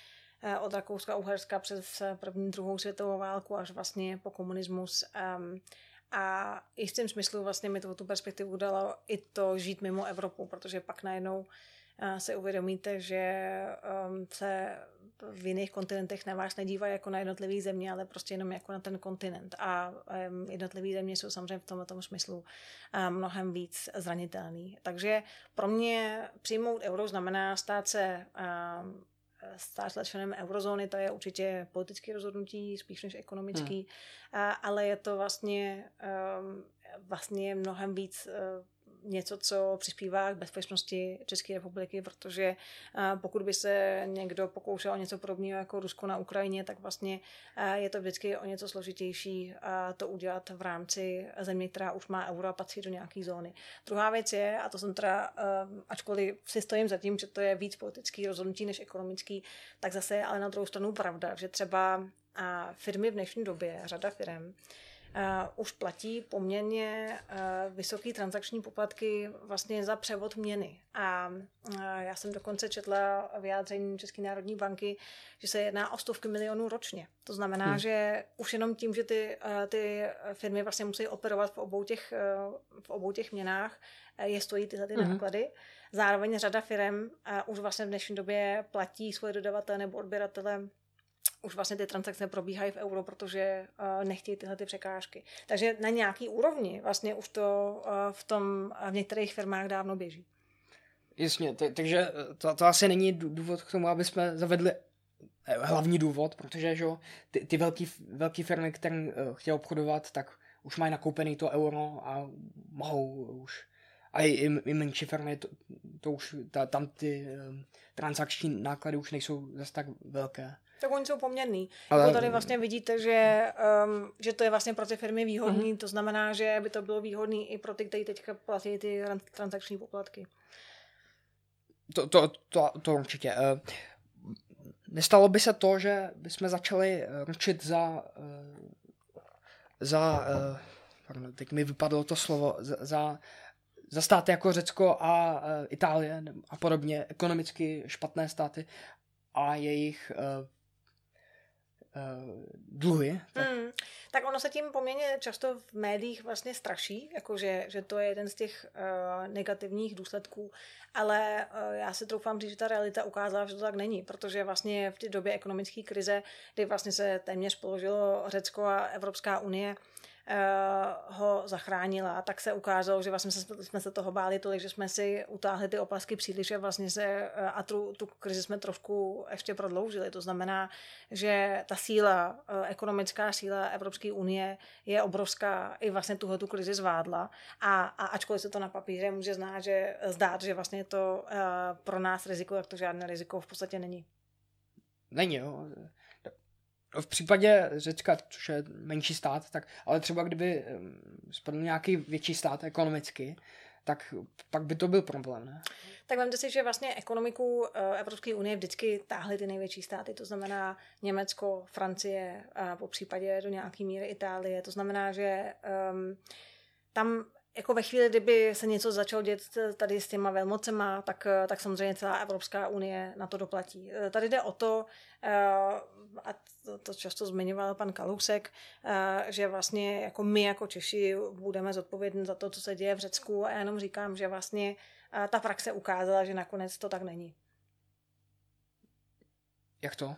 od Rakouska, Uherska přes první, druhou světovou válku až vlastně po komunismus. A v jistým smyslu vlastně mi to tu perspektivu dalo i to žít mimo Evropu, protože pak najednou se uvědomíte, že um, se v jiných kontinentech na vás nedívají jako na jednotlivý země, ale prostě jenom jako na ten kontinent. A um, jednotlivý země jsou samozřejmě v tomto smyslu um, mnohem víc zranitelný. Takže pro mě přijmout euro znamená stát se um, stát se členem eurozóny, to je určitě politické rozhodnutí, spíš než ekonomický, hmm. ale je to vlastně, um, vlastně mnohem víc uh, něco, co přispívá k bezpečnosti České republiky, protože pokud by se někdo pokoušel o něco podobného jako Rusko na Ukrajině, tak vlastně je to vždycky o něco složitější to udělat v rámci země, která už má euro a patří do nějaké zóny. Druhá věc je, a to jsem teda, ačkoliv si stojím za tím, že to je víc politický rozhodnutí než ekonomický, tak zase ale na druhou stranu pravda, že třeba firmy v dnešní době, řada firm, už platí poměrně uh, vysoký transakční poplatky vlastně za převod měny. A uh, já jsem dokonce četla vyjádření České národní banky, že se jedná o stovky milionů ročně. To znamená, hmm. že už jenom tím, že ty, ty firmy vlastně musí operovat v obou těch, v obou těch měnách, je stojí tyhle ty hmm. náklady. Zároveň řada firm už vlastně v dnešní době platí svoje dodavatele nebo odběratele už vlastně ty transakce probíhají v euro, protože uh, nechtějí tyhle ty překážky. Takže na nějaký úrovni vlastně už to uh, v tom v některých firmách dávno běží. Jasně, t- takže to, to asi není důvod k tomu, aby jsme zavedli hlavní důvod, protože že, ty, ty velký, velký firmy, které uh, chtějí obchodovat, tak už mají nakoupený to euro a mohou už a i, i, i menší firmy, to, to už, ta, tam ty um, transakční náklady už nejsou zase tak velké. Tak oni jsou poměrný. Ale... Jako tady vlastně vidíte, že, um, že to je vlastně pro ty firmy výhodný, uh-huh. to znamená, že by to bylo výhodný i pro ty, kteří teďka platí ty transakční poplatky. To, to, to, to určitě. Uh, nestalo by se to, že bychom začali ručit za uh, za pardon, teď mi vypadlo to slovo, za, za za státy jako Řecko a Itálie a podobně, ekonomicky špatné státy a jejich dluhy. Tak... Mm, tak ono se tím poměrně často v médiích vlastně straší, jakože, že to je jeden z těch uh, negativních důsledků, ale uh, já si troufám říct, že ta realita ukázala, že to tak není, protože vlastně v té době ekonomické krize, kdy vlastně se téměř položilo Řecko a Evropská unie, Eh, ho zachránila, tak se ukázalo, že vlastně jsme se toho báli tolik, že jsme si utáhli ty opasky příliš a vlastně se eh, a tu, tu krizi jsme trošku ještě prodloužili. To znamená, že ta síla, eh, ekonomická síla Evropské unie je obrovská, i vlastně tuhle tu krizi zvládla a, a ačkoliv se to na papíře může znát, že, zdát, že vlastně je to pro nás riziko, tak to žádné riziko v podstatě není. Není, jo v případě Řecka, což je menší stát, tak, ale třeba kdyby spadl nějaký větší stát ekonomicky, tak pak by to byl problém, ne? Tak vemte si, že vlastně ekonomiku eh, Evropské unie vždycky táhly ty největší státy, to znamená Německo, Francie a po případě do nějaké míry Itálie. To znamená, že um, tam jako ve chvíli, kdyby se něco začalo dět tady s těma velmocema, tak, tak samozřejmě celá Evropská unie na to doplatí. Tady jde o to, eh, a to, to často zmiňoval pan Kalousek, eh, že vlastně jako my jako Češi budeme zodpovědní za to, co se děje v Řecku a já jenom říkám, že vlastně eh, ta praxe ukázala, že nakonec to tak není. Jak to?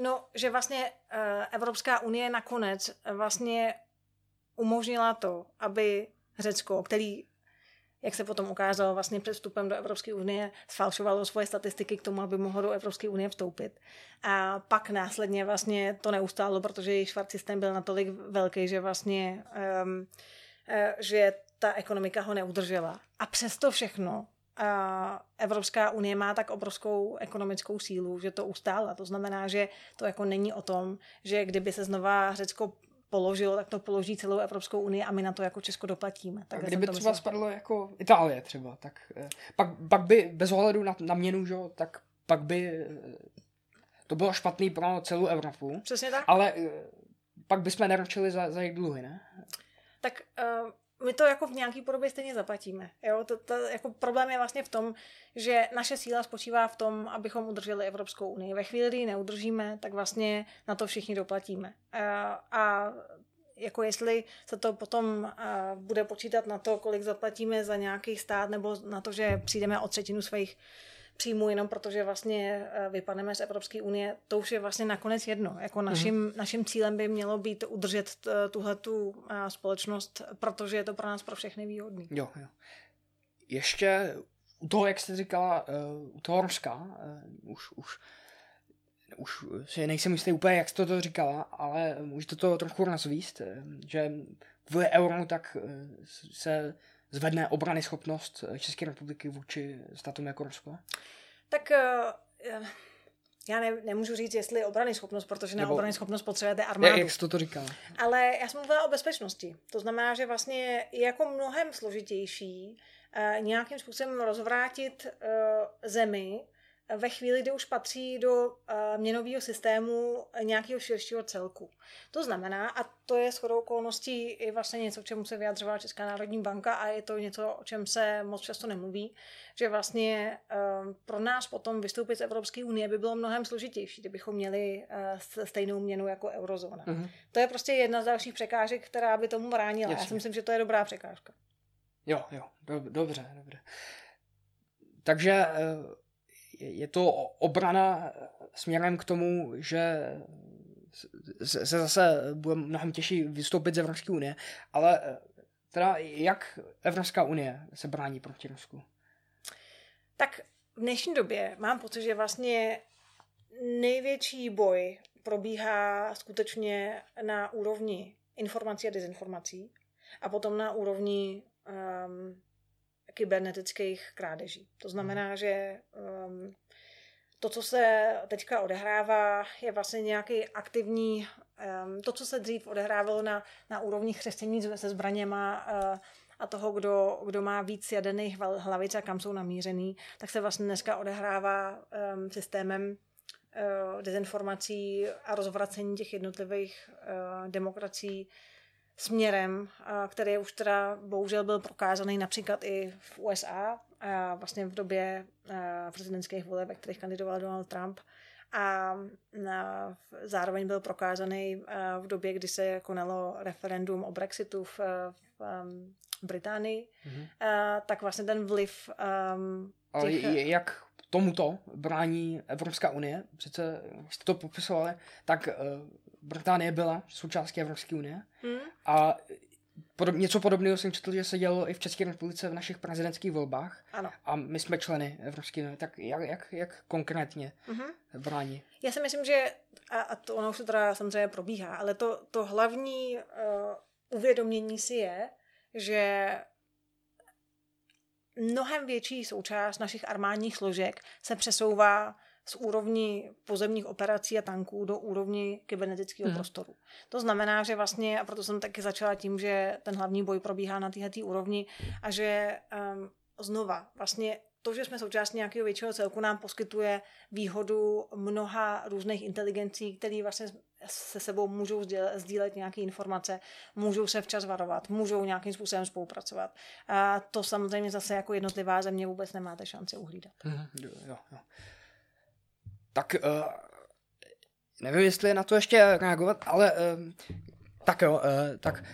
No, že vlastně Evropská unie nakonec vlastně umožnila to, aby Řecko, který, jak se potom ukázalo vlastně před vstupem do Evropské unie, sfalšovalo svoje statistiky k tomu, aby mohlo do Evropské unie vstoupit. A pak následně vlastně to neustálo, protože jejich švart systém byl natolik velký, že vlastně um, že ta ekonomika ho neudržela. A přesto všechno a Evropská unie má tak obrovskou ekonomickou sílu, že to ustála. To znamená, že to jako není o tom, že kdyby se znova Řecko položilo, tak to položí celou Evropskou unii a my na to jako Česko doplatíme. Tak kdyby to třeba spadlo jako Itálie třeba, tak eh, pak, pak by bez ohledu na, na měnu, že, tak pak by eh, to bylo špatný pro celou Evropu. Přesně tak. Ale eh, pak bychom neročili za, za jejich dluhy, ne? Tak uh, my to jako v nějaký podobě stejně zaplatíme. Jo? To, to, jako problém je vlastně v tom, že naše síla spočívá v tom, abychom udrželi Evropskou unii. Ve chvíli, kdy ji neudržíme, tak vlastně na to všichni doplatíme. A, a jako jestli se to potom bude počítat na to, kolik zaplatíme za nějaký stát, nebo na to, že přijdeme o třetinu svých příjmů jenom protože vlastně vypadneme z Evropské unie, to už je vlastně nakonec jedno. Jako naším, mm-hmm. naším cílem by mělo být udržet tuhle tu společnost, protože je to pro nás pro všechny výhodný. Jo, jo. Ještě u toho, jak jste říkala, u toho Ruska, už, už už si nejsem jistý úplně, jak jste to říkala, ale můžete to trochu rozvíst, že v euro tak se zvedne obrany schopnost České republiky vůči státům jako Rusko? Tak uh, já ne, nemůžu říct, jestli obrany schopnost, protože na obrany schopnost potřebujete armádu. Jak jste to říkala? Ale já jsem mluvila o bezpečnosti. To znamená, že vlastně je jako mnohem složitější uh, nějakým způsobem rozvrátit uh, zemi, ve chvíli, kdy už patří do uh, měnového systému nějakého širšího celku. To znamená, a to je shodou okolností i vlastně něco, k čemu se vyjadřovala Česká národní banka a je to něco, o čem se moc často nemluví, že vlastně uh, pro nás potom vystoupit z Evropské unie by bylo mnohem složitější, kdybychom měli uh, stejnou měnu jako eurozóna. Mm-hmm. To je prostě jedna z dalších překážek, která by tomu bránila. Jasně. Já si myslím, že to je dobrá překážka. Jo, jo, dobře, dobře. Takže je to obrana směrem k tomu, že se zase bude mnohem těžší vystoupit z Evropské unie, ale eh, teda jak Evropská unie se brání proti Rusku? Tak v dnešní době mám pocit, že vlastně největší boj probíhá skutečně na úrovni informací a dezinformací a potom na úrovni um, kybernetických krádeží. To znamená, hmm. že um, to, co se teďka odehrává, je vlastně nějaký aktivní, um, to, co se dřív odehrávalo na, na úrovni chřestění se zbraněma uh, a toho, kdo, kdo má víc jaderných hlavic a kam jsou namířený, tak se vlastně dneska odehrává um, systémem uh, dezinformací a rozvracení těch jednotlivých uh, demokracií směrem, který už teda bohužel byl prokázaný například i v USA, a vlastně v době prezidentských voleb, ve kterých kandidoval Donald Trump. A zároveň byl prokázaný v době, kdy se konalo referendum o Brexitu v, v Británii, mm-hmm. tak vlastně ten vliv těch... Ale jak tomuto brání Evropská unie? Přece, jste to popisovali, tak Británie byla součástí Evropské unie hmm. a podob, něco podobného jsem četl, že se dělo i v České republice v našich prezidentských volbách. Ano. A my jsme členy Evropské unie, tak jak, jak, jak konkrétně mm-hmm. brání? Já si myslím, že, a, a to ono už to teda samozřejmě probíhá, ale to, to hlavní uh, uvědomění si je, že mnohem větší součást našich armádních složek se přesouvá z úrovni pozemních operací a tanků do úrovni kybernetického hmm. prostoru. To znamená, že vlastně, a proto jsem taky začala tím, že ten hlavní boj probíhá na této úrovni a že um, znova vlastně to, že jsme součástí nějakého většího celku, nám poskytuje výhodu mnoha různých inteligencí, které vlastně se sebou můžou sdílet nějaké informace, můžou se včas varovat, můžou nějakým způsobem spolupracovat. A to samozřejmě zase jako jednotlivá země vůbec nemáte šanci uhlídat. Mm, jo, jo, jo tak uh, nevím, jestli na to ještě reagovat, ale uh, tak jo, uh, tak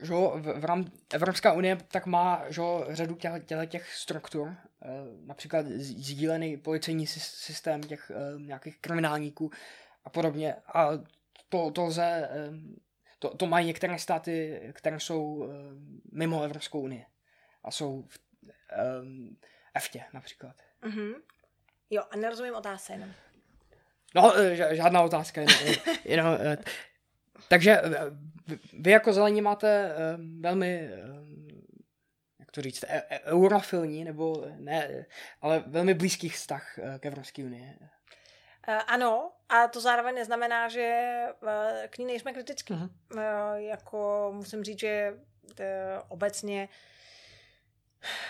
že v, v rám, Evropská unie tak má že, řadu těch, těch, těch struktur, uh, například sdílený policejní systém těch uh, nějakých kriminálníků a podobně. A to, to lze, uh, to, to mají některé státy, které jsou uh, mimo Evropskou unii a jsou v um, EFTě například. Mm-hmm. Jo, a nerozumím otázce jenom. No, e, žádná otázka, jenom, jenom e, takže e, vy jako zelení máte velmi, jak to říct, eurofilní, nebo ne, ale velmi blízký vztah k Evropské unii. Ano, a to zároveň neznamená, že k ní nejsme kritický. Uh-huh. Jako musím říct, že obecně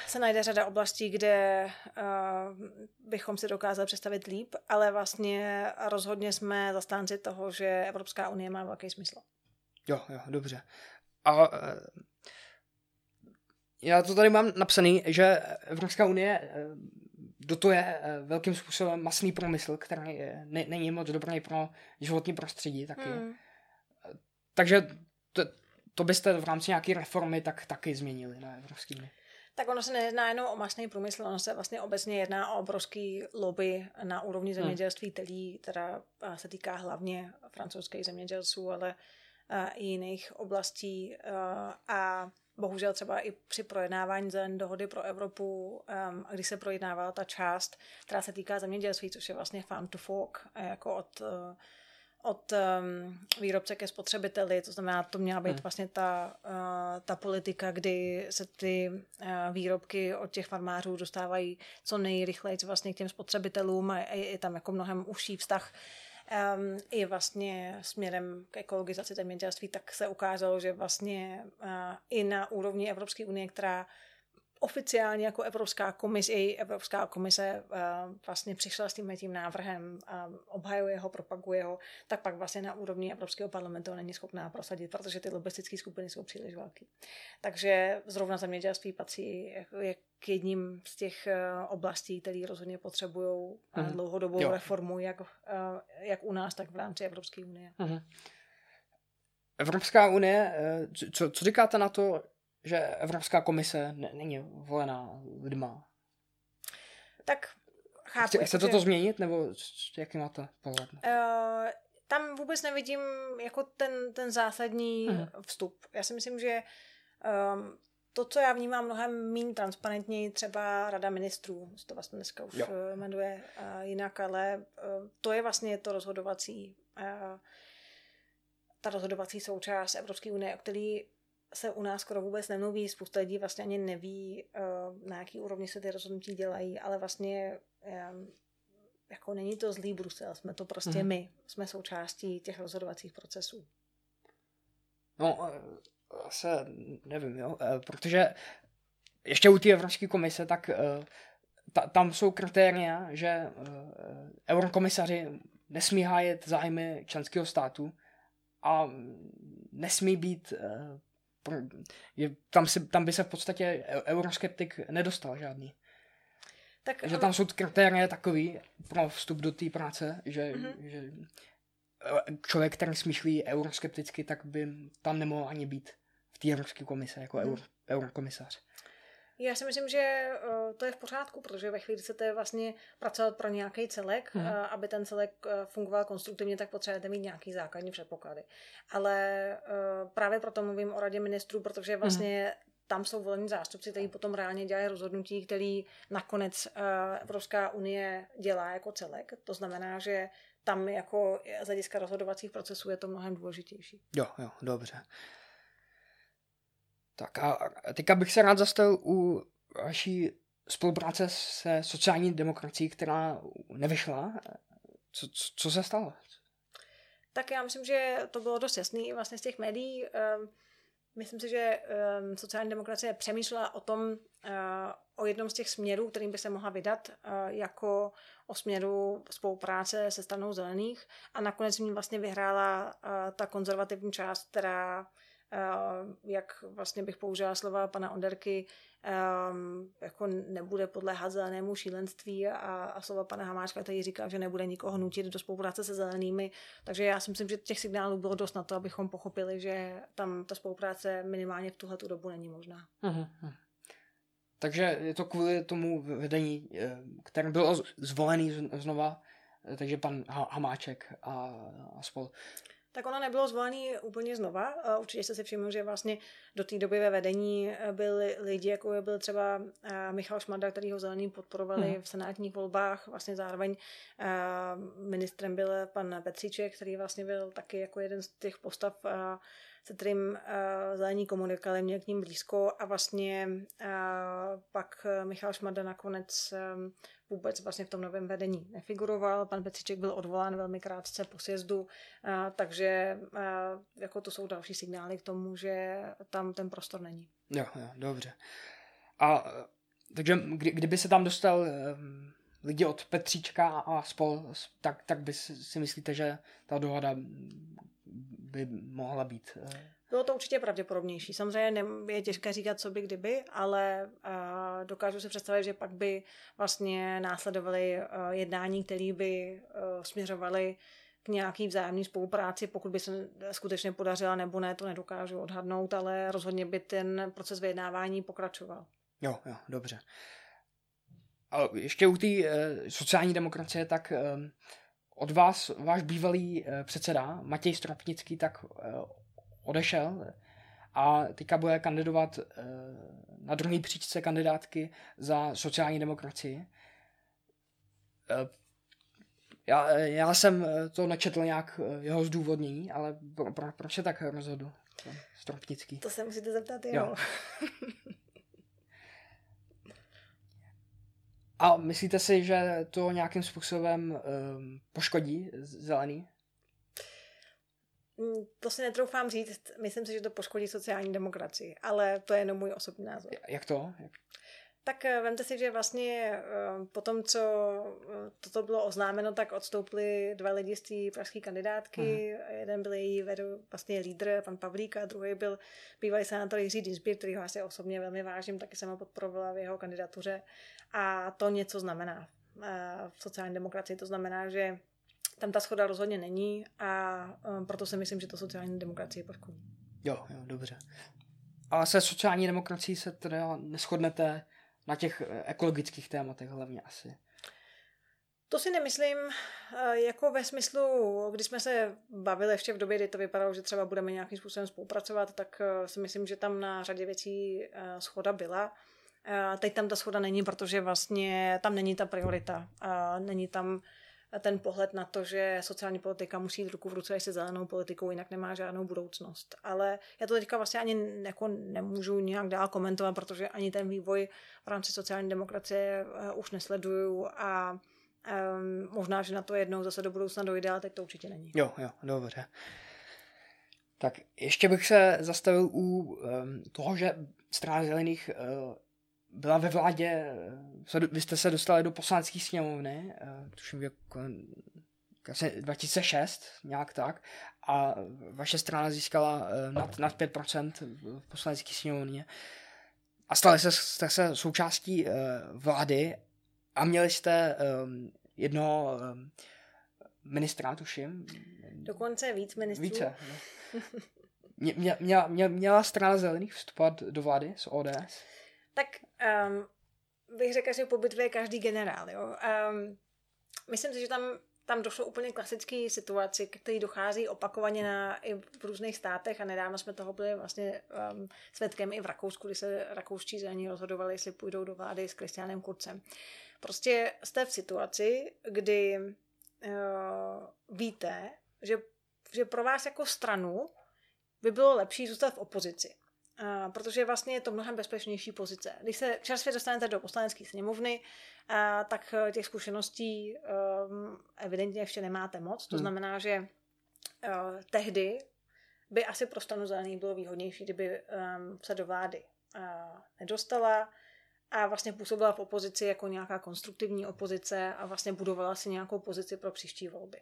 se najde řada oblastí, kde uh, bychom si dokázali představit líp, ale vlastně rozhodně jsme zastánci toho, že Evropská unie má velký smysl. Jo, jo, dobře. A uh, Já to tady mám napsaný, že Evropská unie eh, dotuje velkým způsobem masný průmysl, který ne, není moc dobrý pro životní prostředí taky. Hmm. Takže to, to byste v rámci nějaké reformy tak taky změnili na Evropské unii. Tak ono se nejedná jenom o masný průmysl, ono se vlastně obecně jedná o obrovský lobby na úrovni hmm. zemědělství, který teda se týká hlavně francouzských zemědělců, ale i jiných oblastí. A bohužel třeba i při projednávání zelené dohody pro Evropu, um, když se projednávala ta část, která se týká zemědělství, což je vlastně farm to fork, jako od, uh, od um, výrobce ke spotřebiteli, to znamená, to měla být hmm. vlastně ta, uh, ta politika, kdy se ty uh, výrobky od těch farmářů dostávají co nejrychleji vlastně k těm spotřebitelům a je, je tam jako mnohem užší vztah um, i vlastně směrem k ekologizaci zemědělství, tak se ukázalo, že vlastně uh, i na úrovni Evropské unie, která oficiálně jako Evropská komise, i Evropská komise uh, vlastně přišla s tím tím návrhem, obhajuje ho, propaguje ho, tak pak vlastně na úrovni Evropského parlamentu není schopná prosadit, protože ty lobistické skupiny jsou příliš velké. Takže zrovna zemědělství patří jako je k jedním z těch uh, oblastí, které rozhodně potřebují uh, dlouhodobou jo. reformu, jak, jak u nás, tak v rámci Evropské unie. Uh-huh. Evropská unie, co, co říkáte na to, že Evropská komise ne, není volená lidma. Tak chápu. Chce, chcete to změnit, nebo jaký máte pohled? Uh, tam vůbec nevidím jako ten, ten zásadní uh-huh. vstup. Já si myslím, že um, to, co já vnímám mnohem méně transparentně, třeba Rada ministrů, to vlastně dneska už jo. Eh, jmenuje uh, jinak, ale uh, to je vlastně to rozhodovací, uh, ta rozhodovací součást Evropské unie, o který se u nás skoro vůbec nemluví, spousta lidí vlastně ani neví, eh, na jaký úrovni se ty rozhodnutí dělají, ale vlastně jako není to zlý Brusel, jsme to prostě mm. my, jsme součástí těch rozhodovacích procesů. No, se nevím, jo, eh, protože ještě u té Evropské komise, tak eh, ta, tam jsou kritéria, že eurokomisaři nesmí hájet zájmy členského státu a nesmí být je, tam, si, tam by se v podstatě euroskeptik nedostal žádný. Tak, že tam jsou kritéria takový pro vstup do té práce, že, mm-hmm. že člověk, který smýšlí euroskepticky, tak by tam nemohl ani být v té Evropské komise jako mm. euro, eurokomisař. Já si myslím, že uh, to je v pořádku, protože ve chvíli chcete vlastně pracovat pro nějaký celek, hmm. aby ten celek uh, fungoval konstruktivně, tak potřebujete mít nějaký základní předpoklady. Ale právě proto mluvím o radě ministrů, protože vlastně hmm. tam jsou volení zástupci, kteří potom reálně dělají rozhodnutí, který nakonec Evropská unie dělá jako celek. To znamená, že tam jako z hlediska rozhodovacích procesů je to mnohem důležitější. Jo, jo, dobře. Tak a teďka bych se rád zastavil u vaší spolupráce se sociální demokracií, která nevyšla. Co, co, co se stalo? Tak já myslím, že to bylo dost jasný vlastně z těch médií. Ehm, myslím si, že ehm, sociální demokracie přemýšlela o tom, eh, o jednom z těch směrů, kterým by se mohla vydat, eh, jako o směru spolupráce se stranou zelených a nakonec v ní vlastně vyhrála eh, ta konzervativní část, která jak vlastně bych použila slova pana Onderky, um, jako nebude podléhat zelenému šílenství a, a slova pana Hamáčka, který říká, že nebude nikoho nutit do spolupráce se zelenými. Takže já si myslím, že těch signálů bylo dost na to, abychom pochopili, že tam ta spolupráce minimálně v tuhle dobu není možná. Uh-huh. Takže je to kvůli tomu vedení, eh, který byl zvolený znova, eh, takže pan Hamáček a, a spol tak ono nebylo zvolený úplně znova. Určitě jste si všiml, že vlastně do té doby ve vedení eh, byli lidi, jako byl třeba eh, Michal Šmada, který ho zeleným podporovali hmm. v senátních volbách. Vlastně zároveň eh, ministrem byl pan Petříček, který vlastně byl taky jako jeden z těch postav se kterým uh, zelení komunikovali, měl k ním blízko a vlastně uh, pak Michal Šmada nakonec um, vůbec vlastně v tom novém vedení nefiguroval. Pan Petříček byl odvolán velmi krátce po sjezdu, uh, takže uh, jako to jsou další signály k tomu, že tam ten prostor není. Jo, jo, dobře. A takže kdy, kdyby se tam dostal um, lidi od Petříčka a spol, tak, tak by si myslíte, že ta dohoda by mohla být. Eh, Bylo to určitě pravděpodobnější. Samozřejmě je těžké říkat, co by kdyby, ale uh, dokážu si představit, že pak by vlastně následovaly uh, jednání, které by směřovaly k nějaký vzájemné spolupráci, pokud by se skutečně podařila nebo ne, to nedokážu odhadnout, ale rozhodně by ten proces vyjednávání pokračoval. Jo, jo, dobře. A ještě u té uh, sociální demokracie, tak uh, od vás váš bývalý uh, předseda Matěj Stropnický tak uh, odešel a teďka bude kandidovat uh, na druhý příčce kandidátky za sociální demokracii. Já, já jsem to nečetl nějak jeho zdůvodnění, ale pro, pro, proč se tak rozhodl? Stropnický. To se musíte zeptat jeho. Jo. A myslíte si, že to nějakým způsobem um, poškodí zelený? Mm, to si netroufám říct. Myslím si, že to poškodí sociální demokracii, ale to je jenom můj osobní názor. Jak to? Jak? Tak eh, vemte si, že vlastně eh, po tom, co eh, toto bylo oznámeno, tak odstoupili dva lidi z té pražské kandidátky. Uh-huh. Jeden byl její vedou, vlastně lídr, pan Pavlík, a druhý byl bývalý senátor Jiří Dinsbír, který ho asi osobně velmi vážím, taky jsem ho podporovala v jeho kandidatuře. A to něco znamená v sociální demokracii. To znamená, že tam ta schoda rozhodně není a proto si myslím, že to sociální demokracie poškodí. Jo, jo, dobře. Ale se sociální demokracií se teda neschodnete na těch eh, ekologických tématech hlavně asi. To si nemyslím, jako ve smyslu, když jsme se bavili ještě v době, kdy to vypadalo, že třeba budeme nějakým způsobem spolupracovat, tak si myslím, že tam na řadě věcí schoda byla. Teď tam ta schoda není, protože vlastně tam není ta priorita. Není tam ten pohled na to, že sociální politika musí jít ruku v ruce se zelenou politikou, jinak nemá žádnou budoucnost. Ale já to teďka vlastně ani jako nemůžu nějak dál komentovat, protože ani ten vývoj v rámci sociální demokracie uh, už nesleduju a um, možná, že na to jednou zase do budoucna dojde, ale teď to určitě není. Jo, jo, dobře. Tak ještě bych se zastavil u um, toho, že strana zelených uh, byla ve vládě, vy jste se dostali do poslanecké sněmovny, eh, tuším jako asi 2006, nějak tak, a vaše strana získala eh, nad, nad 5% v poslanecké sněmovně a stali se, jste se součástí eh, vlády a měli jste jednoho ministra, tuším. Dokonce víc ministrů. Více. No. Mě, mě, mě, měla strana zelených vstupovat do vlády z ODS? Tak um, bych řekla, že po bitvě je každý generál. Jo? Um, myslím si, že tam, tam došlo úplně klasické situaci, který dochází opakovaně na, i v různých státech a nedávno jsme toho byli vlastně um, svědkem i v Rakousku, kdy se rakouští zelení rozhodovali, jestli půjdou do vlády s Kristianem Kurcem. Prostě jste v situaci, kdy uh, víte, že, že pro vás jako stranu by bylo lepší zůstat v opozici. Uh, protože vlastně je to mnohem bezpečnější pozice. Když se čerstvě dostanete do poslanecké sněmovny, uh, tak eh, těch zkušeností um, evidentně ještě nemáte moc. To hmm. znamená, že uh, tehdy by asi pro stranu zelených bylo výhodnější, kdyby um, se do vlády uh, nedostala a vlastně působila v opozici jako nějaká konstruktivní opozice a vlastně budovala si nějakou pozici pro příští volby.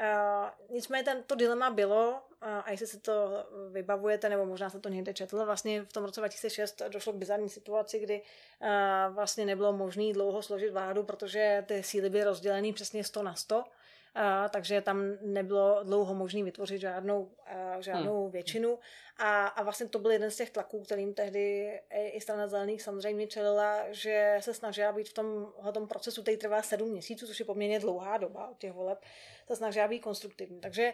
Uh, nicméně ten, to dilema bylo, uh, a jestli se to vybavujete, nebo možná se to někde četl, vlastně v tom roce 2006 došlo k bizarní situaci, kdy uh, vlastně nebylo možné dlouho složit vládu, protože ty síly byly rozdělené přesně 100 na 100 a, takže tam nebylo dlouho možné vytvořit žádnou, žádnou hmm. většinu. A, a vlastně to byl jeden z těch tlaků, kterým tehdy i strana zelených samozřejmě čelila, že se snažila být v tom, tom procesu, který trvá sedm měsíců, což je poměrně dlouhá doba od těch voleb, se snažila být konstruktivní. Takže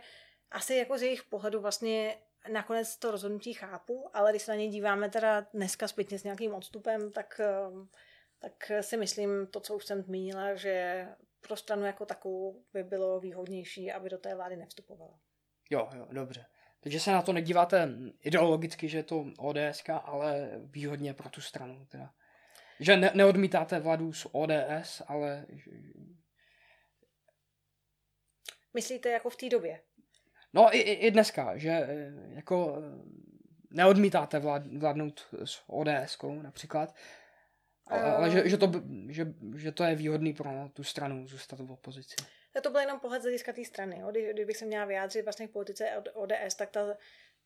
asi jako z jejich pohledu vlastně nakonec to rozhodnutí chápu, ale když se na něj díváme teda dneska zpětně s nějakým odstupem, tak, tak si myslím to, co už jsem zmínila, že pro stranu jako takovou by bylo výhodnější, aby do té vlády nevstupovala. Jo, jo, dobře. Takže se na to nedíváte ideologicky, že je to ODS, ale výhodně pro tu stranu. Teda. Že ne, neodmítáte vládu z ODS, ale... Myslíte jako v té době? No i, i dneska, že eh, jako eh, neodmítáte vlád, vládnout s ODS například, ale, ale že, že, to, že, že to je výhodný pro tu stranu zůstat v opozici. To byl jenom pohled z hlediska té strany. Jo. Kdy, kdybych se měla vyjádřit vlastně v politice ODS, tak ta,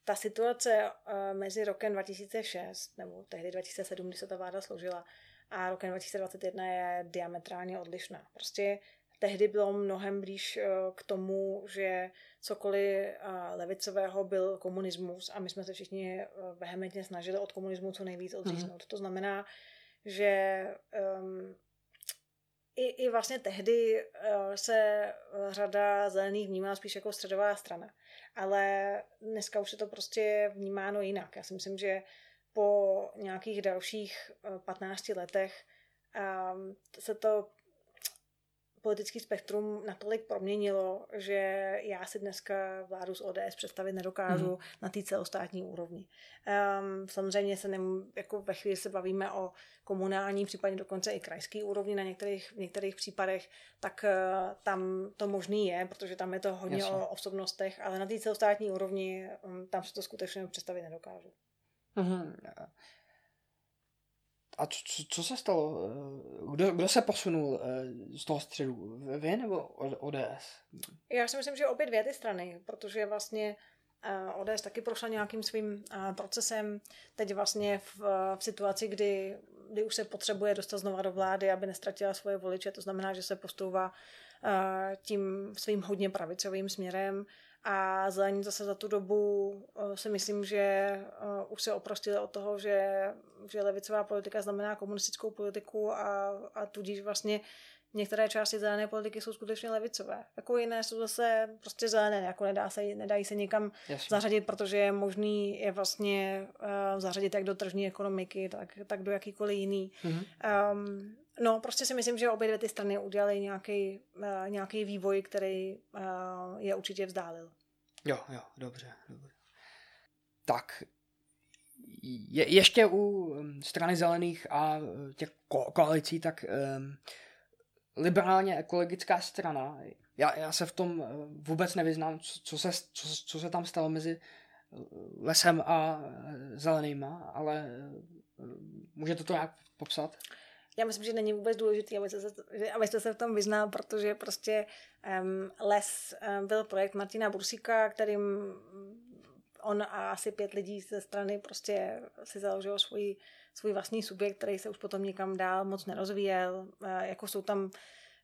ta situace mezi rokem 2006, nebo tehdy 2007, kdy se ta vláda složila, a rokem 2021 je diametrálně odlišná. Prostě tehdy bylo mnohem blíž k tomu, že cokoliv levicového byl komunismus a my jsme se všichni vehementně snažili od komunismu co nejvíc odříznout. Mm-hmm. To znamená, že um, i, i vlastně tehdy uh, se řada zelených vnímala spíš jako středová strana. Ale dneska už je to prostě vnímáno jinak. Já si myslím, že po nějakých dalších 15 letech um, se to politický spektrum natolik proměnilo, že já si dneska vládu z ODS představit nedokážu mm. na té celostátní úrovni. Um, samozřejmě se nem, jako ve chvíli se bavíme o komunální, případně dokonce i krajský úrovni na některých, v některých případech, tak uh, tam to možný je, protože tam je to hodně Jasně. o osobnostech, ale na té celostátní úrovni um, tam se to skutečně představit nedokážu. Mm-hmm. A co, co se stalo? Eh, kdo, kdo se posunul eh, z toho středu? Vy nebo ODS? Já si myslím, že obě dvě ty strany, protože vlastně eh, ODS taky prošla nějakým svým procesem. Teď vlastně v, v situaci, kdy, kdy už se potřebuje dostat znova do vlády, aby nestratila svoje voliče, to znamená, že se postouvá tím svým hodně pravicovým směrem a zelení zase za tu dobu uh, si myslím, že uh, už se oprostili od toho, že, že levicová politika znamená komunistickou politiku a, a tudíž vlastně některé části zelené politiky jsou skutečně levicové. Jako jiné jsou zase prostě zelené, jako nedá se, nedají se někam Jasně. zařadit, protože je možný je vlastně uh, zařadit jak do tržní ekonomiky, tak, tak do jakýkoliv jiný. Mm-hmm. Um, no, prostě si myslím, že obě dvě ty strany udělaly nějaký, uh, nějaký vývoj, který uh, je určitě vzdálil. Jo, jo, dobře, dobře. Tak, je, ještě u um, strany zelených a uh, těch ko- koalicí, tak um, liberálně ekologická strana, já, já se v tom vůbec nevyznám, co, co, se, co, co se tam stalo mezi lesem a zelenýma, ale můžete to nějak popsat? Já myslím, že není vůbec důležité, abyste se, se v tom vyznal, protože prostě um, Les um, byl projekt Martina Bursíka, kterým on a asi pět lidí ze strany prostě si založilo svůj, svůj vlastní subjekt, který se už potom nikam dál moc nerozvíjel. Uh, jako jsou tam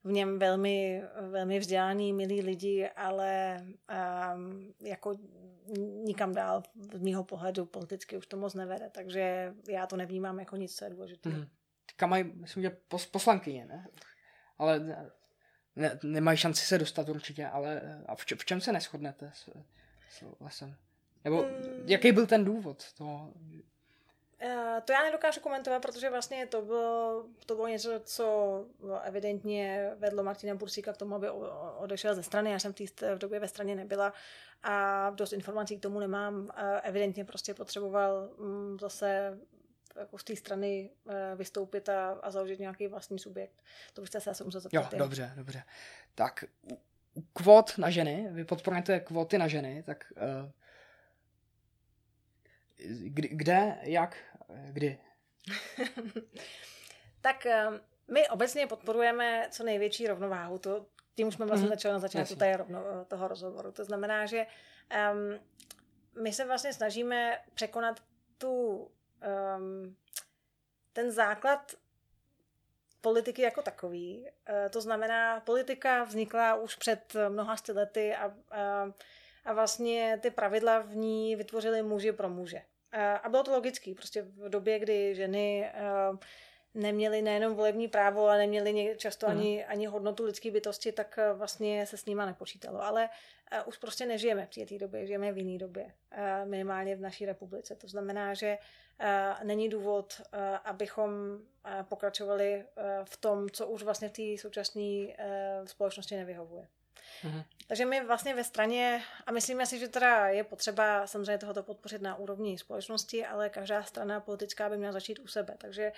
v něm velmi, velmi vzdělaný, milí lidi, ale um, jako nikam dál z mýho pohledu politicky už to moc nevede, takže já to nevnímám jako nic, co je důležité. Mm teďka mají, myslím, že pos, poslankyně, ne? Ale ne, nemají šanci se dostat určitě, ale a v, č, v čem se neschodnete s, s lesem? Nebo mm. jaký byl ten důvod toho? Uh, to já nedokážu komentovat, protože vlastně to bylo, to bylo něco, co evidentně vedlo Martina Bursíka k tomu, aby odešel ze strany. Já jsem v době ve straně nebyla a dost informací k tomu nemám. Evidentně prostě potřeboval mm, zase jako z té strany eh, vystoupit a, a založit nějaký vlastní subjekt. To byste se asi musel zeptat. Jo, dobře, dobře. Tak kvot na ženy, vy podporujete kvoty na ženy, tak uh, kde, jak, kdy? tak uh, my obecně podporujeme co největší rovnováhu. To, tím už jsme vlastně mm-hmm. začali na začátku té rovno, toho rozhovoru. To znamená, že um, my se vlastně snažíme překonat tu um, ten základ politiky jako takový. Uh, to znamená, politika vznikla už před mnoha lety a, a, a vlastně ty pravidla v ní vytvořili muži pro muže. A, a bylo to logické, prostě v době, kdy ženy uh, neměli nejenom volební právo, ale neměli často ani, ani hodnotu lidské bytosti, tak uh, vlastně se s nima nepočítalo. Ale uh, už prostě nežijeme v té době, žijeme v jiné době, uh, minimálně v naší republice. To znamená, že Eh, není důvod, eh, abychom eh, pokračovali v tom, co už vlastně v té současné společnosti nevyhovuje. Mhm. Takže my vlastně ve straně, a myslíme si, že teda je potřeba samozřejmě tohoto podpořit na úrovni společnosti, ale každá strana politická by měla začít u sebe. Takže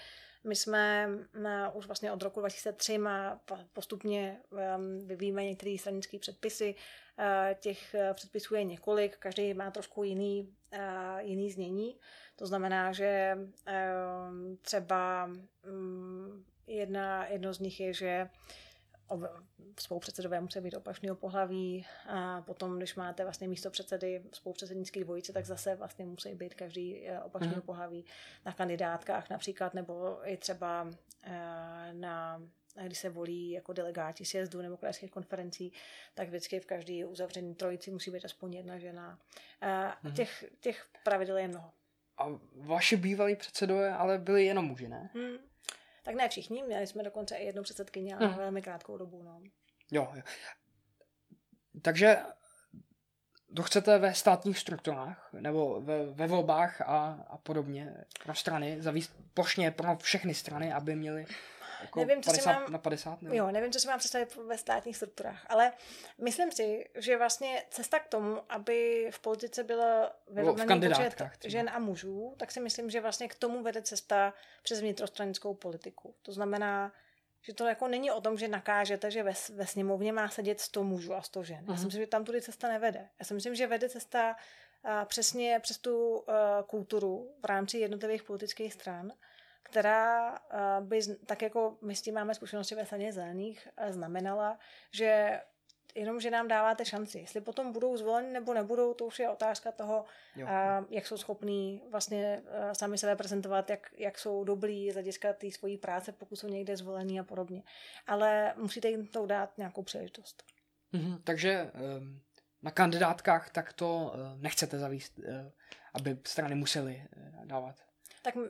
my jsme na, už vlastně od roku 2003 má postupně um, vyvíjíme některé stranické předpisy. Uh, těch předpisů je několik, každý má trošku jiný, uh, jiný znění. To znamená, že um, třeba um, jedna, jedno z nich je, že spolupředsedové musí být opačného pohlaví a potom, když máte vlastně místo předsedy spolupředsednický dvojice, tak zase vlastně musí být každý eh, opačného mm. pohlaví na kandidátkách například, nebo i třeba eh, na když se volí jako delegáti sjezdu nebo krajských konferencí, tak vždycky v každý uzavřený trojici musí být aspoň jedna žena. A mm. těch, těch pravidel je mnoho. A vaši bývalí předsedové ale byli jenom muži, ne? Hmm. Tak ne všichni, měli jsme dokonce i jednu předsedkyni, ale hmm. velmi krátkou dobu. No. Jo, jo. Takže to chcete ve státních strukturách nebo ve, ve volbách a, a podobně pro strany, zavíst plošně pro všechny strany, aby měli jako nevím, co 50 si mám, na 50? Nebo? Jo, nevím, co si mám představit ve státních strukturách, ale myslím si, že vlastně cesta k tomu, aby v politice bylo vyrovnaný počet žen a mužů, tak si myslím, že vlastně k tomu vede cesta přes vnitrostranickou politiku. To znamená, že to jako není o tom, že nakážete, že ve, ve sněmovně má sedět 100 mužů a 100 žen. Uh-huh. Já si mhm. myslím, že tam tudy cesta nevede. Já si myslím, že vede cesta a přesně přes tu uh, kulturu v rámci jednotlivých politických stran, která uh, by, tak jako my s tím máme zkušenosti ve straně zelených, uh, znamenala, že jenom, že nám dáváte šanci. Jestli potom budou zvoleni nebo nebudou, to už je otázka toho, jo. a, jak jsou schopní vlastně a, sami sebe prezentovat, jak, jak jsou dobrý z hlediska té svojí práce, pokud jsou někde zvolení a podobně. Ale musíte jim to dát nějakou příležitost. Mhm, takže um, na kandidátkách tak to nechcete zavíst, aby strany musely dávat tak uh,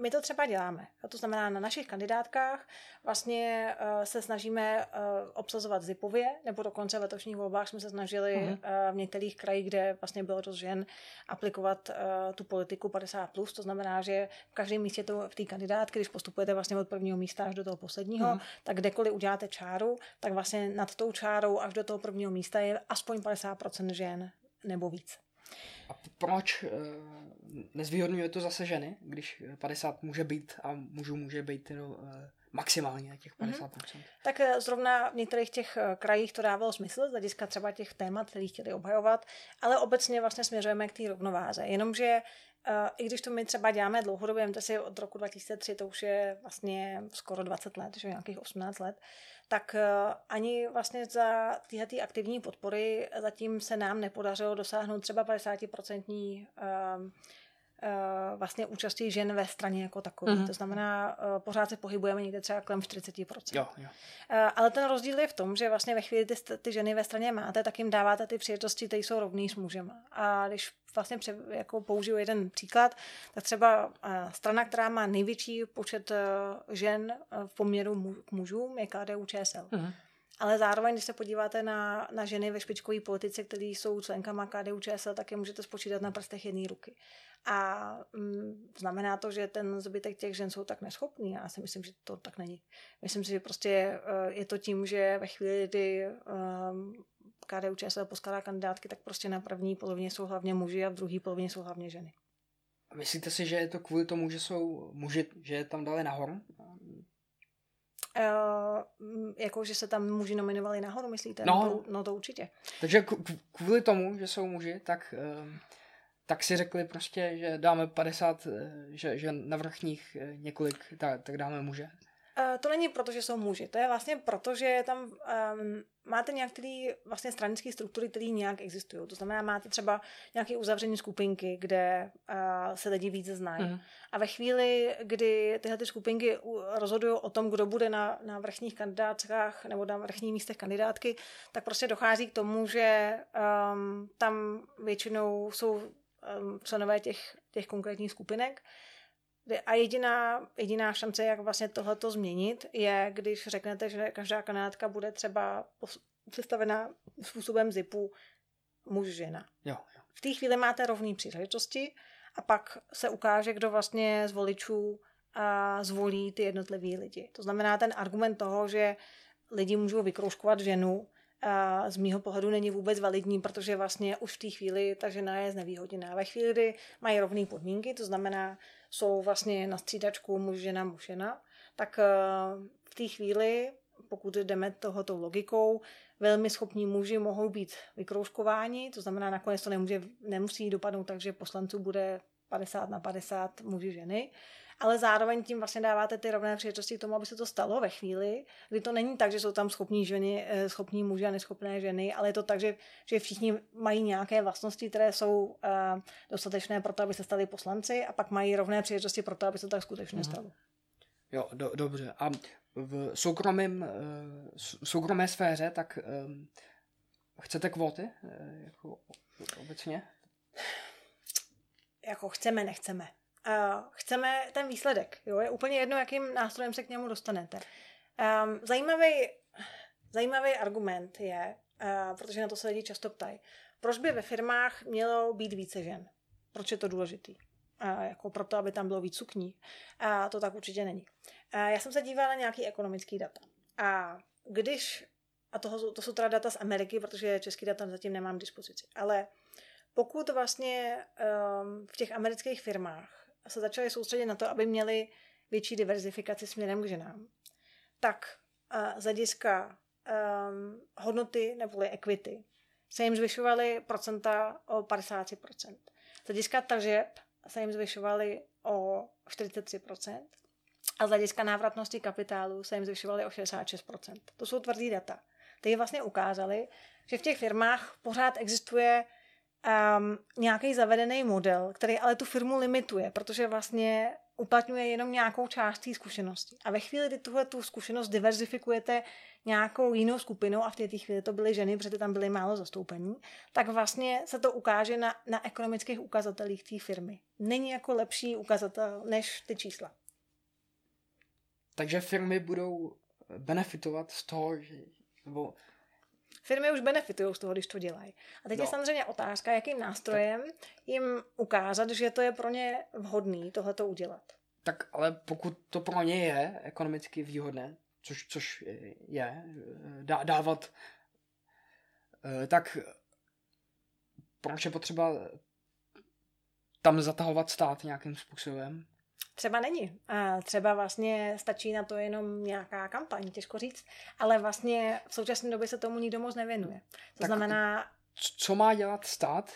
my to třeba děláme. To znamená, na našich kandidátkách vlastně uh, se snažíme uh, obsazovat zipově, nebo dokonce v letošních volbách jsme se snažili uh, v některých krajích, kde vlastně bylo dost žen, aplikovat tu politiku 50+. Plus. To znamená, že v každém místě to v té kandidátky, když postupujete vlastně od prvního místa až do toho posledního, uh-huh. tak kdekoliv uděláte čáru, tak vlastně nad tou čárou až do toho prvního místa je aspoň 50% žen nebo víc. A proč eh, nezvýhodňuje to zase ženy, když 50 může být a mužů může být no, maximálně těch 50%? Mm-hmm. Tak eh, zrovna v některých těch krajích to dávalo smysl, z hlediska třeba těch témat, které chtěli obhajovat, ale obecně vlastně směřujeme k té rovnováze. Jenomže i když to my třeba děláme dlouhodobě, to si od roku 2003, to už je vlastně skoro 20 let, že nějakých 18 let, tak eh, ani vlastně za tyhle aktivní podpory zatím se nám nepodařilo dosáhnout třeba 50% Eh, vlastně účastí žen ve straně jako takové. Mm-hmm. To znamená, eh, pořád se pohybujeme někde třeba kolem 40%. Jo, jo. Eh, ale ten rozdíl je v tom, že vlastně ve chvíli ty, ty ženy ve straně máte, tak jim dáváte ty příležitosti, které jsou rovný s mužem. A když vlastně pře, jako použiju jeden příklad, tak třeba strana, která má největší počet žen v poměru k mužům, je KDU ČSL. Mm-hmm. Ale zároveň, když se podíváte na, na ženy ve špičkové politice, které jsou členkama KDU ČSL, tak je můžete spočítat na prstech jedné ruky. A mm, znamená to, že ten zbytek těch žen jsou tak neschopný. Já si myslím, že to tak není. Myslím si, že prostě uh, je to tím, že ve chvíli, kdy um, KDU ČSL poskládá kandidátky, tak prostě na první polovině jsou hlavně muži a v druhé polovině jsou hlavně ženy. Myslíte si, že je to kvůli tomu, že jsou muži, že je tam dali nahoru? Uh, jako, že se tam muži nominovali nahoru, myslíte? No, no to určitě. Takže kvůli tomu, že jsou muži, tak, uh, tak si řekli prostě, že dáme 50, eh, že, že na vrchních několik, tak, tak dáme muže. Uh, to není proto, že jsou muži. To je vlastně proto, že tam um, máte nějaké vlastně stranické struktury, které nějak existují. To znamená, máte třeba nějaké uzavření skupinky, kde uh, se lidi více znají. Mm. A ve chvíli, kdy tyhle ty skupinky rozhodují o tom, kdo bude na, na vrchních kandidátkách nebo na vrchních místech kandidátky, tak prostě dochází k tomu, že um, tam většinou jsou um, členové těch, těch konkrétních skupinek. A jediná, jediná šance, jak vlastně tohleto změnit, je, když řeknete, že každá kandidátka bude třeba představená způsobem zipu muž-žena. Jo, jo. V té chvíli máte rovné příležitosti a pak se ukáže, kdo vlastně z voličů a zvolí ty jednotlivý lidi. To znamená ten argument toho, že lidi můžou vykrouškovat ženu, a z mýho pohledu není vůbec validní, protože vlastně už v té chvíli ta žena je znevýhodněná. Ve chvíli, kdy mají rovné podmínky, to znamená, jsou vlastně na střídačku muž, žena, muž, žena, tak eh, v té chvíli, pokud jdeme tohoto logikou, velmi schopní muži mohou být vykroužkováni, to znamená, nakonec to nemůže, nemusí dopadnout tak, že poslanců bude 50 na 50 muži ženy, ale zároveň tím vlastně dáváte ty rovné příležitosti k tomu, aby se to stalo ve chvíli, kdy to není tak, že jsou tam schopní ženy, eh, schopní muži a neschopné ženy, ale je to tak, že, že všichni mají nějaké vlastnosti, které jsou uh, dostatečné pro to, aby se stali poslanci a pak mají rovné příležitosti pro to, aby se to tak skutečně stalo. Mm. Jo, do, dobře. A v soukromém, uh, soukromé sféře, tak um, chcete kvóty? Jako obecně? Jako chceme, nechceme. Uh, chceme ten výsledek. Jo? Je úplně jedno, jakým nástrojem se k němu dostanete. Um, zajímavý, zajímavý argument je, uh, protože na to se lidi často ptají, proč by ve firmách mělo být více žen? Proč je to důležitý? Uh, jako proto, aby tam bylo víc sukní. A uh, to tak určitě není. Uh, já jsem se dívala na nějaký ekonomický data. A když, a toho, to jsou teda data z Ameriky, protože český data zatím nemám k dispozici, ale pokud vlastně um, v těch amerických firmách se začali soustředit na to, aby měli větší diverzifikaci směrem k ženám, tak uh, z hlediska um, hodnoty neboli equity se jim zvyšovaly procenta o 53%. Z hlediska tržeb se jim zvyšovaly o 43%. A z hlediska návratnosti kapitálu se jim zvyšovaly o 66%. To jsou tvrdý data. Ty vlastně ukázali, že v těch firmách pořád existuje um, nějaký zavedený model, který ale tu firmu limituje, protože vlastně uplatňuje jenom nějakou část té zkušenosti. A ve chvíli, kdy tuhle tu zkušenost diverzifikujete nějakou jinou skupinou, a v té chvíli to byly ženy, protože tam byly málo zastoupení, tak vlastně se to ukáže na, na ekonomických ukazatelích té firmy. Není jako lepší ukazatel než ty čísla. Takže firmy budou benefitovat z toho, že, nebo Firmy už benefitují z toho, když to dělají. A teď no. je samozřejmě otázka, jakým nástrojem jim ukázat, že to je pro ně vhodný tohleto udělat. Tak ale pokud to pro ně je ekonomicky výhodné, což, což je, dá, dávat, eh, tak proč je potřeba tam zatahovat stát nějakým způsobem? Třeba není. A třeba vlastně stačí na to jenom nějaká kampaň, těžko říct, ale vlastně v současné době se tomu nikdo moc nevěnuje. To tak znamená... Co má dělat stát?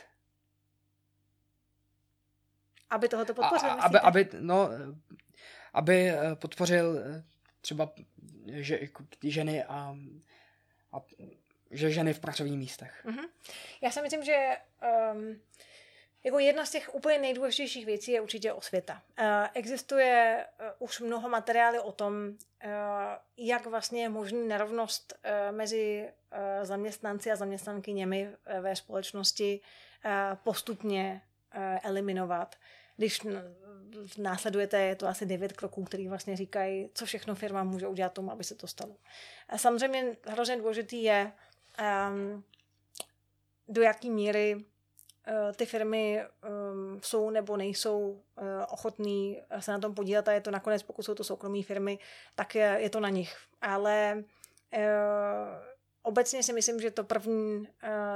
Aby tohoto podpořil, a, aby, aby, no, aby eh, podpořil eh, třeba že, ženy a, a že ženy v pracovních místech. Mm-hmm. Já si myslím, že um, jako jedna z těch úplně nejdůležitějších věcí je určitě osvěta. Uh, existuje uh, už mnoho materiály o tom, uh, jak vlastně je možný nerovnost mezi zaměstnanci a zaměstnankyněmi ve společnosti postupně eliminovat. Když následujete, je to asi devět kroků, který vlastně říkají, co všechno firma může udělat tomu, aby se to stalo. Samozřejmě hrozně důležitý je, um, do jaké míry Eh, ty firmy um, jsou nebo nejsou uh, ochotní se na tom podílet a je to nakonec, pokud jsou to soukromé firmy, tak je, je to na nich. Ale uh, obecně si myslím, že to první, uh,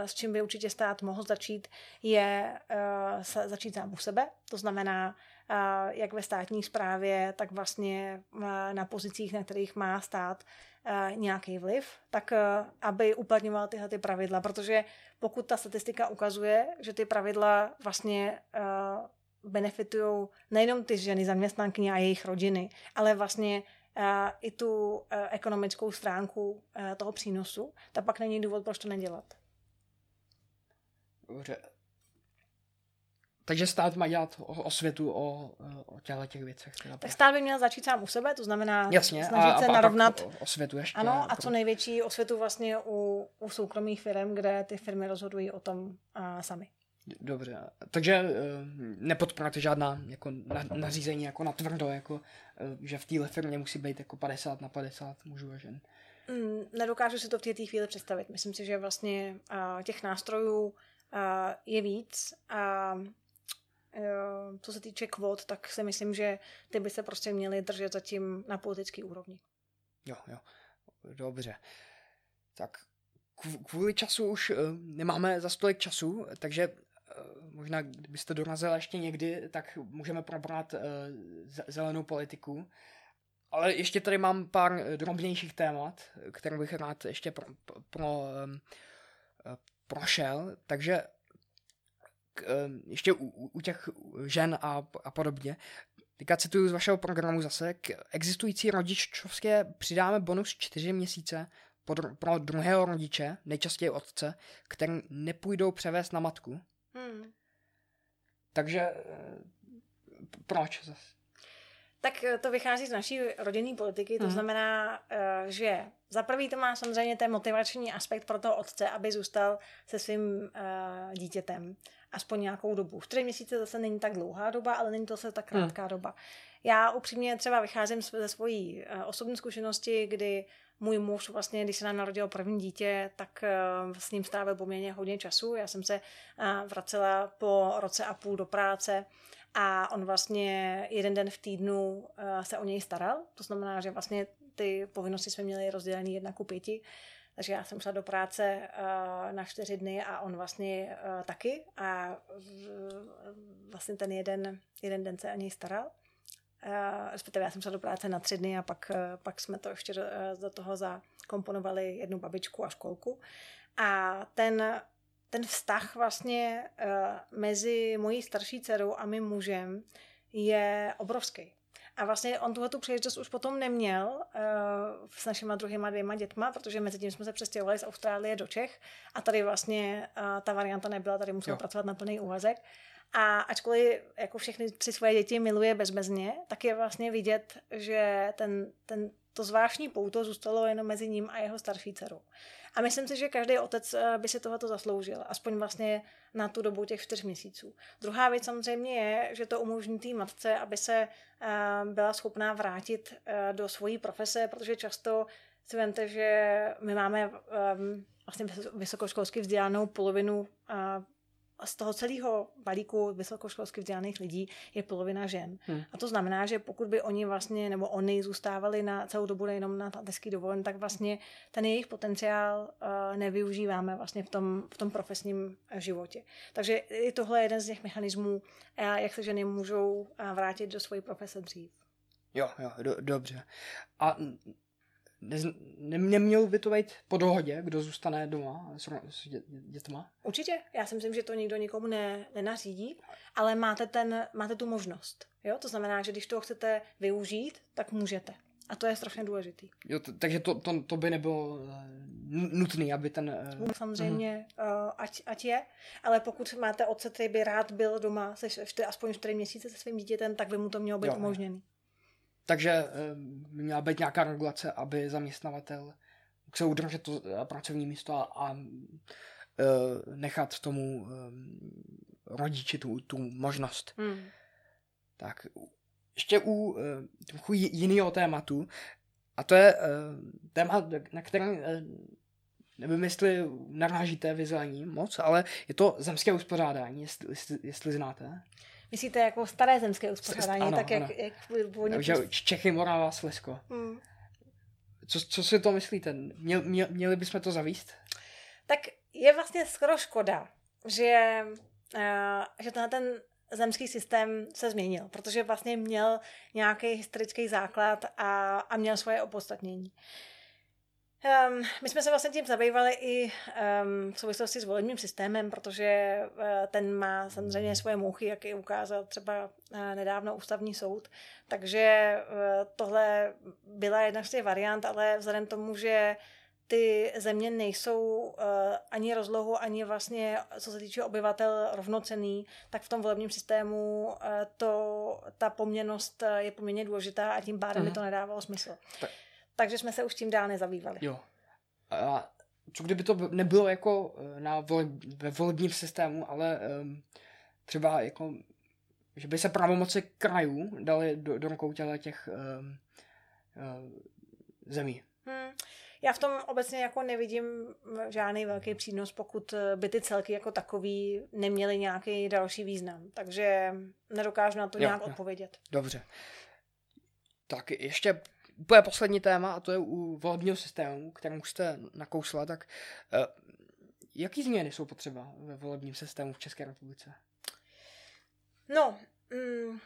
s čím by určitě stát mohl začít, je uh, začít sám u sebe. To znamená, uh, jak ve státní správě, tak vlastně uh, na pozicích, na kterých má stát nějaký vliv, tak uh, aby uplatňoval tyhle ty pravidla, protože pokud ta statistika ukazuje, že ty pravidla vlastně uh, benefitují nejenom ty ženy, zaměstnankyně a jejich rodiny, ale vlastně i tu ekonomickou stránku toho přínosu, tak pak není důvod, proč to nedělat. Dobře. Takže stát má dělat osvětu o, o těchto těch věcech. Teda tak stát by měl začít sám u sebe, to znamená Jasně, snažit a, se a, narovnat. A osvětu ještě. Ano, a co největší osvětu vlastně u, u soukromých firm, kde ty firmy rozhodují o tom a, sami. Dobře, takže uh, nepodporujete žádná jako na, nařízení jako na tvrdo, jako, uh, že v téhle firmě musí být jako 50 na 50 mužů a žen. Mm, nedokážu si to v té chvíli představit. Myslím si, že vlastně uh, těch nástrojů uh, je víc a co se týče kvot, tak si myslím, že ty by se prostě měly držet zatím na politický úrovni. Jo, jo, dobře. Tak kvůli času už eh, nemáme za stolik času, takže eh, možná kdybyste dorazil ještě někdy, tak můžeme probrat zelenou politiku. Ale ještě tady mám pár drobnějších témat, které bych rád ještě pro, pro, pro, prošel. Takže ještě u, u těch žen a, a podobně, Teďka cituju z vašeho programu zase, k existující rodičovské přidáme bonus 4 měsíce pro druhého rodiče, nejčastěji otce, který nepůjdou převést na matku. Hmm. Takže eh, proč zase? Tak eh, to vychází z naší rodinné politiky, to hmm. znamená, eh, že za prvý to má samozřejmě ten motivační aspekt pro toho otce, aby zůstal se svým dítětem aspoň nějakou dobu. Čtyři měsíce zase není tak dlouhá doba, ale není to zase tak hmm. krátká hmm. doba. Já upřímně třeba vycházím ze svojí osobní zkušenosti, kdy můj muž vlastně, když se nám narodilo první dítě, tak uh, s ním strávil poměrně hodně času. Já jsem se uh, vracela po roce a půl do práce a on vlastně jeden den v týdnu se o něj staral. To znamená, že vlastně ty povinnosti jsme měli rozdělené jedna ku pěti. Takže já jsem šla do práce uh, na čtyři dny a on vlastně uh, taky. A uh, vlastně ten jeden, jeden den se o něj staral. Respektive já jsem šla do práce na tři dny a pak, pak jsme to ještě do, toho zakomponovali jednu babičku a školku. A ten, ten vztah vlastně mezi mojí starší dcerou a mým mužem je obrovský. A vlastně on tuhle tu příležitost už potom neměl uh, s našimi druhýma dvěma dětma, protože mezi tím jsme se přestěhovali z Austrálie do Čech a tady vlastně uh, ta varianta nebyla, tady musel jo. pracovat na plný úvazek. A ačkoliv jako všechny tři svoje děti miluje bezmezně, tak je vlastně vidět, že ten, ten, to zvláštní pouto zůstalo jenom mezi ním a jeho starší dcerou. A myslím si, že každý otec eh, by si tohoto zasloužil, aspoň vlastně na tu dobu těch čtyř měsíců. Druhá věc samozřejmě je, že to umožní té matce, aby se eh, byla schopná vrátit eh, do svojí profese, protože často si vemte, že my máme vlastně vysokoškolsky vzdělanou polovinu z toho celého balíku vysokoškolsky vzdělaných lidí je polovina žen. Hmm. A to znamená, že pokud by oni vlastně, nebo oni zůstávali na celou dobu jenom na mateřský dovolen, tak vlastně ten jejich potenciál uh, nevyužíváme vlastně v tom, v tom profesním životě. Takže i tohle je jeden z těch mechanismů, jak se ženy můžou uh, vrátit do své profese dřív. Jo, jo, do, dobře. A ne, ne, neměl by to být po dohodě, kdo zůstane doma s, s dě, dětma? Určitě. Já si myslím, že to nikdo nikomu ne, nenařídí, ale máte, ten, máte tu možnost. Jo? To znamená, že když to chcete využít, tak můžete. A to je strašně důležitý. Jo, t- takže to, to, to by nebylo uh, nutné, aby ten... Uh... Samozřejmě, uh, ať, ať je, ale pokud máte otce, který by rád byl doma se aspoň 4 měsíce se svým dítětem, tak by mu to mělo být umožněný. Takže eh, by měla být nějaká regulace, aby zaměstnavatel se udržet to eh, pracovní místo a, a eh, nechat tomu rodiči tu, tu možnost. Hmm. Tak ještě u trochu jiného tématu, a to je téma, na kterém nevím, jestli narážíte vizuální moc, ale je to zemské uspořádání, jestli, jestli, jestli znáte. Myslíte jako staré zemské uspořádání, ano, tak jak, ano. jak původně... Takže Čechy, Morava, Slezsko. Hmm. Co, co si to myslíte? Měl, měl, měli bychom to zavíst? Tak je vlastně skoro škoda, že, uh, že tenhle ten zemský systém se změnil, protože vlastně měl nějaký historický základ a, a měl svoje opodstatnění. Uh, Um, my jsme se vlastně tím zabývali i um, v souvislosti s volebním systémem, protože uh, ten má samozřejmě svoje mouchy, jak i ukázal třeba uh, nedávno ústavní soud. Takže uh, tohle byla jedna z těch variant, ale vzhledem tomu, že ty země nejsou uh, ani rozlohu, ani vlastně, co se týče obyvatel, rovnocený, tak v tom volebním systému uh, to, ta poměrnost je poměrně důležitá a tím pádem mi to nedávalo smysl. Tak takže jsme se už tím dál nezabývali. Jo. A co kdyby to nebylo jako eh, na vole, ve volebním systému, ale um, třeba jako, že by se pravomoci krajů dali do, do rukou těch um, uh, zemí. Hmm. Já v tom obecně jako nevidím žádný velký přínos, pokud by ty celky jako takový neměly nějaký další význam. Takže nedokážu na to jo, nějak jo. odpovědět. Dobře. Tak ještě úplně poslední téma, a to je u volebního systému, kterému jste nakousla, tak uh, jaký změny jsou potřeba ve volebním systému v České republice? No, mm,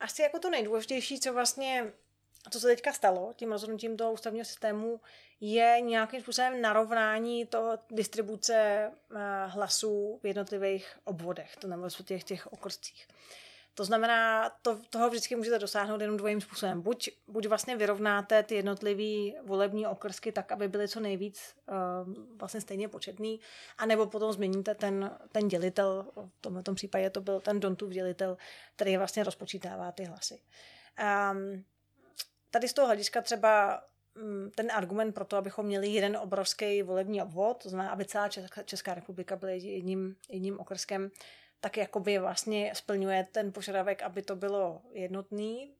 asi jako to nejdůležitější, co vlastně co se teďka stalo tím rozhodnutím toho ústavního systému, je nějakým způsobem narovnání toho distribuce eh, hlasů v jednotlivých obvodech, to znamená v těch, těch okrscích. To znamená, to, toho vždycky můžete dosáhnout jenom dvojím způsobem. Buď, buď vlastně vyrovnáte ty jednotlivé volební okrsky tak, aby byly co nejvíc uh, vlastně stejně početný, anebo potom změníte ten, ten dělitel, v tomhle tom případě to byl ten Dontův dělitel, který vlastně rozpočítává ty hlasy. Um, tady z toho hlediska třeba mm, ten argument pro to, abychom měli jeden obrovský volební obvod, to znamená, aby celá Česká republika byla jedním, jedním okrskem, tak jakoby vlastně splňuje ten požadavek, aby to bylo jednotný,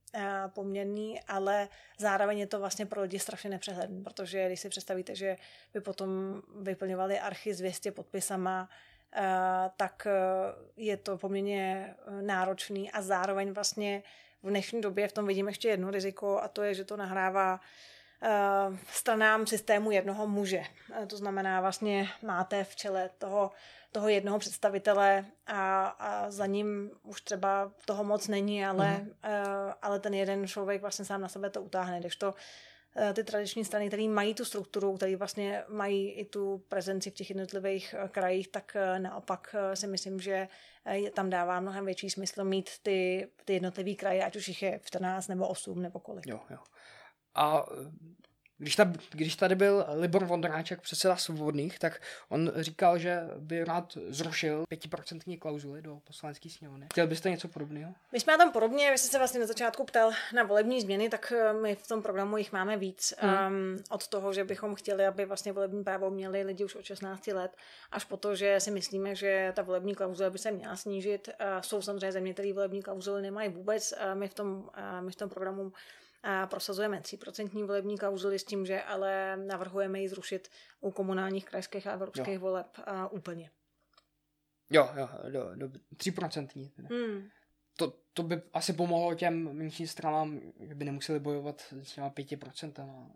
poměrný, ale zároveň je to vlastně pro lidi strašně nepřehledné, protože když si představíte, že by potom vyplňovali archy s 200 podpisama, tak e, je to poměrně náročný a zároveň vlastně v dnešní době v tom vidím ještě jedno riziko a to je, že to nahrává stranám systému jednoho muže. To znamená, vlastně máte v čele toho, toho jednoho představitele a, a za ním už třeba toho moc není, ale, uh-huh. uh, ale ten jeden člověk vlastně sám na sebe to utáhne, když to ty tradiční strany, které mají tu strukturu, které vlastně mají i tu prezenci v těch jednotlivých krajích, tak naopak si myslím, že tam dává mnohem větší smysl mít ty, ty jednotlivé kraje, ať už jich je 14 nebo 8 nebo kolik. Jo, jo. A když, ta, když tady byl Libor Vondráček, předseda svobodných, tak on říkal, že by rád zrušil pětiprocentní klauzuly do poslanecké sněmovny. Chtěl byste něco podobného? My jsme tam podobně, vy jste se vlastně na začátku ptal na volební změny, tak eh, my v tom programu jich máme víc. Hmm. Um, od toho, že bychom chtěli, aby vlastně volební právo měli lidi už od 16 let, až po to, že si myslíme, že ta volební klauzule by se měla snížit. Uh, jsou samozřejmě země, které volební klauzuly nemají vůbec. Uh, my, v tom, uh, my v tom programu a prosazujeme 3% volební klauzuly s tím, že ale navrhujeme ji zrušit u komunálních, krajských a evropských jo. voleb a úplně. Jo, jo, do, do 3%. Hmm. To, to by asi pomohlo těm menším stranám, že by nemuseli bojovat s těma 5%.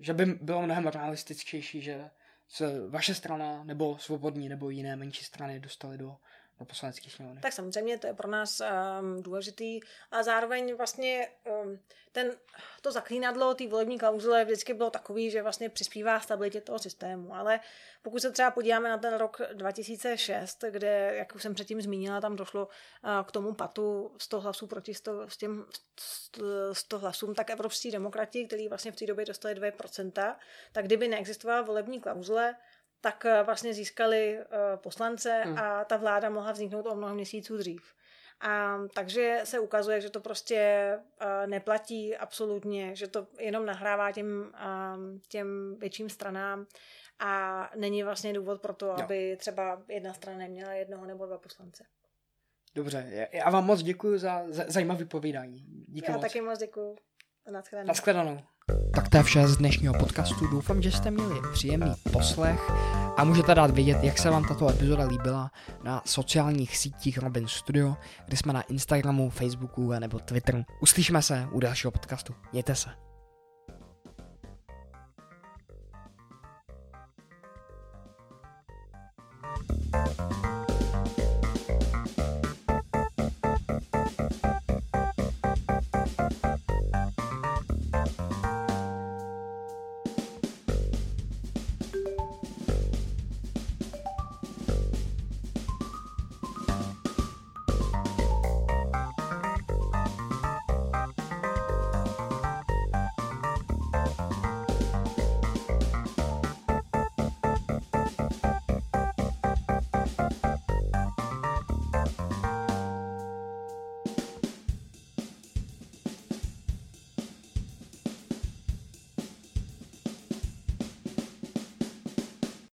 Že by bylo mnohem realističtější, že se vaše strana nebo svobodní nebo jiné menší strany dostali do do poslanecké sněmovny. Tak samozřejmě to je pro nás um, důležitý a zároveň vlastně um, ten, to zaklínadlo té volební klauzule vždycky bylo takový, že vlastně přispívá stabilitě toho systému, ale pokud se třeba podíváme na ten rok 2006, kde, jak už jsem předtím zmínila, tam došlo uh, k tomu patu 100 hlasů proti 100, s těm 100 hlasům, tak evropští demokrati, kteří vlastně v té době dostali 2%, tak kdyby neexistovala volební klauzule, tak eh, vlastně získali uh, poslance hmm. a ta vláda mohla vzniknout o mnoho měsíců dřív. A, takže se ukazuje, že to prostě uh, neplatí absolutně, že to jenom nahrává těm, uh, těm větším stranám a není vlastně důvod pro to, aby třeba jedna strana neměla jednoho nebo dva poslance. Dobře, já vám moc děkuji za, za zajímavé povídání. Díky já moc. taky moc děkuji. Naschledanou. Naschledanou. Tak to je vše z dnešního podcastu. Doufám, že jste měli příjemný poslech a můžete dát vědět, jak se vám tato epizoda líbila na sociálních sítích Robin Studio, kde jsme na Instagramu, Facebooku nebo Twitteru. Uslyšíme se u dalšího podcastu. Mějte se.